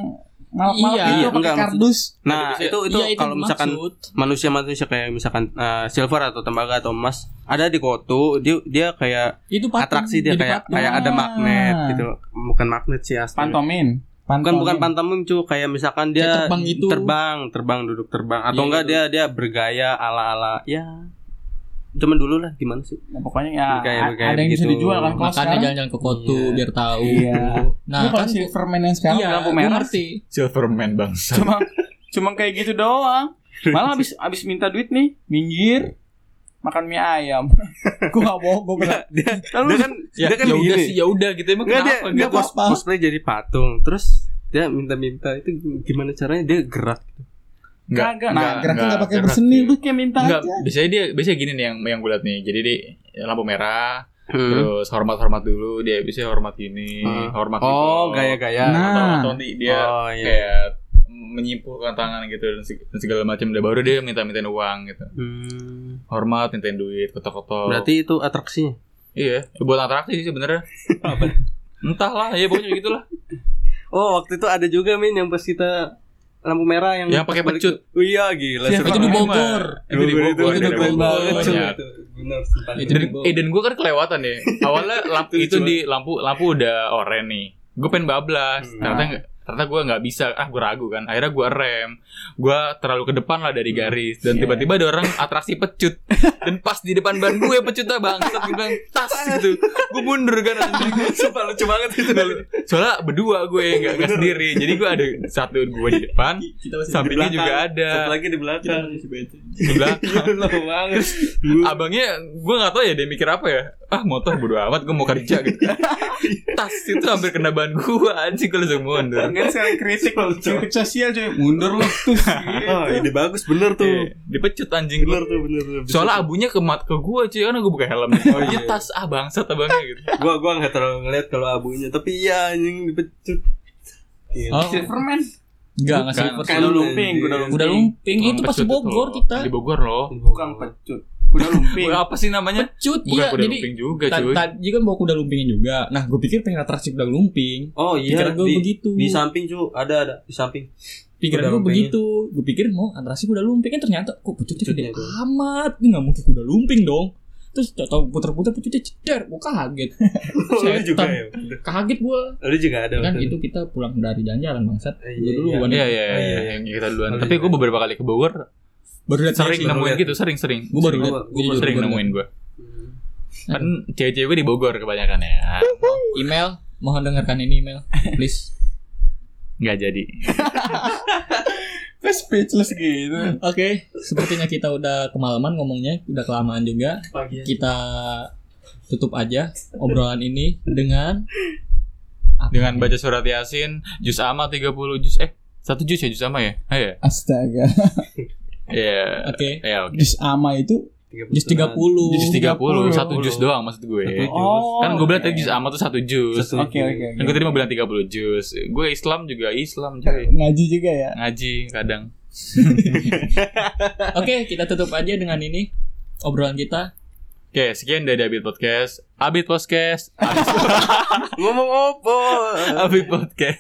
malak-malak Iya, gitu iya, pakai enggak, kardus. Nah Bisa- itu itu Iya, itu kalau misalkan manusia-manusia kayak misalkan eh, silver atau tembaga atau emas ada di kotu dia dia kayak itu patung, atraksi dia kayak patung. kayak ada Ah. magnet gitu bukan magnet sih asli Pantomin. bukan bukan pantomim cu kayak misalkan dia Kayak terbang gitu. terbang terbang duduk terbang atau Iya, enggak gitu. dia dia bergaya ala ala ya zaman dulu lah gimana sih Nah, pokoknya ya Kayak- ada yang bisa begitu. dijual kan kalau Makanya sekarang. jalan-jalan ke kotu Iya. biar tahu. Iya. Nah, Nah, kan Silverman yang sekarang iya, lampu merah ngerti. Silverman bangsa. cuma cuma kayak gitu doang. Malah abis abis minta duit nih, minggir makan mie ayam. gue gak bohong, gue pernah. dia, Lalu- dia kan Ya, dia kan ya udah begini. sih, ya udah gitu emang Enggak dia kenapa dia gitu? cos- apa? cosplay jadi patung terus dia minta-minta itu gimana caranya dia gerak Kagak. Nah, geraknya gak pakai berseni, lu kayak minta Enggak, aja. biasanya dia biasanya gini nih yang yang gue liat nih. Jadi dia lampu merah, Hmm. terus hormat-hormat dulu, dia biasanya hormat ini, Hmm. hormat oh gitu. gaya-gaya Nah. Atau, atau nanti dia oh iya kayak menyimpulkan tangan gitu dan seg- dan segala macam udah baru dia minta-mintain uang gitu. Hmm. Hormat, mintain duit, ketok-ketok. berarti itu atraksinya iya, buat atraksi sih sebenarnya. Entahlah, ya pokoknya gitulah. oh waktu itu ada juga min yang pas kita lampu merah yang Yang pakai pecut. oh, iya gila Siapa seru Itu di banget. Bogor. Itu di Bogor, itu keren Bogor. banget cuy. Banyak. Itu benar eh dan gue kan kelewatan ya. Awalnya lampu Itu di lampu lampu udah oranye nih. Gue pengen bablas. Hmm. Ternyata ternyata gue nggak bisa. Ah gue ragu kan. Akhirnya gue rem. Gue terlalu ke depan lah dari garis. Dan Iya. tiba-tiba ada orang atraksi pecut. Dan pas di depan ban gue pecutnya bangsat. Gue bilang tas gitu. Gue mundur kan. Sumpah lucu banget itu Soalnya berdua gue nggak nggak sendiri. Jadi gue ada satu gue di depan. Sampingnya juga ada. Satu lagi di belakang. Di belakang. Banget. abangnya gue nggak tahu ya dia mikir apa ya ah motor bodo amat gue mau kerja gitu tas itu hampir kena ban gue anjing gue langsung mundur Enggak sekarang kritik kritik sosial coy. Mundur lu tuh. Oh, ide bagus bener tuh. Iya, dipecut anjing Bener tuh bener. bener. soalnya abunya ke mat ke gue cuy karena gue buka helm oh iya. tas ah bangsat abangnya gitu gua gua nggak terlalu ngeliat kalau abunya tapi iya anjing dipecut. Iya. Oh, Silverman. enggak enggak silver. Kan Kuda lu- lumping, kuda lumping. Udah lumping itu pas di Pecut Bogor kita. di Bogor loh Bukan pecut. Kuda lumping. Apa sih namanya Pecut bukan iya kuda jadi lumping juga ta- cuy tadi kan bawa kuda lumpingnya juga. Nah, gue pikir pengen atraksi kuda lumping. Oh iya Pikiran gue di, begitu. di samping cu ada ada di samping. Pikiran gue begitu. Gue pikir mau atraksi kuda lumping kan ternyata kok pecutnya gede amat. Ini nggak mungkin kuda lumping dong. Terus tau puter-puter pecutnya ceder. Gue kaget. Lu juga Setan. ya. Kaget gue. Lu juga ada. Kan itu kita pulang dari jalan-jalan bangsat. Eh, Gue iya, dulu iya. kan. Iya iya Oh, iya yang kita duluan. Oh, Tapi gue beberapa kali ke Bogor Baru lihat sering nemuin gitu, sering sering. Gue baru Gua- lihat. gua Gua juga Sering nemuin gue. Hmm. Kan cewek-cewek gue di Bogor kebanyakan ya. Email, mohon dengarkan ini email, please. Nggak jadi. Kok speechless gitu. Oke, sepertinya kita udah kemalaman ngomongnya, udah kelamaan juga. Pagi. Kita tutup aja obrolan ini dengan apa dengan baca surat yasin juz amma 30 juz eh Satu jus ya jus sama ya? Ah, ya. Astaga. Iya. Oke. Ya oke. Jus ama itu Jus 30. Jus 30, 30. satu jus doang maksud gue. Satu jus. Oh. Kan gue bilang tadi jus ama tuh satu jus. Oke oke Kan oke. gue tadi mau bilang 30 jus. Gue Islam juga Islam coy. Ngaji juga ya. Ngaji kadang. Oke, kita tutup aja dengan ini obrolan kita. Oke, sekian dari Abid Podcast. Abid Podcast. Ngomong opo? Abid Podcast.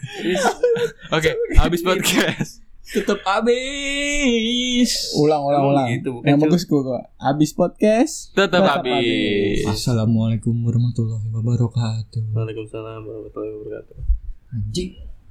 Oke, Abis Podcast. Tutup habis. Ulang ulang Emang ulang. gitu, bukan, Yang bagus gue kok. Abis podcast. Tetap Tetap Abis. Assalamualaikum warahmatullahi wabarakatuh. Waalaikumsalam warahmatullahi wabarakatuh. Anjing.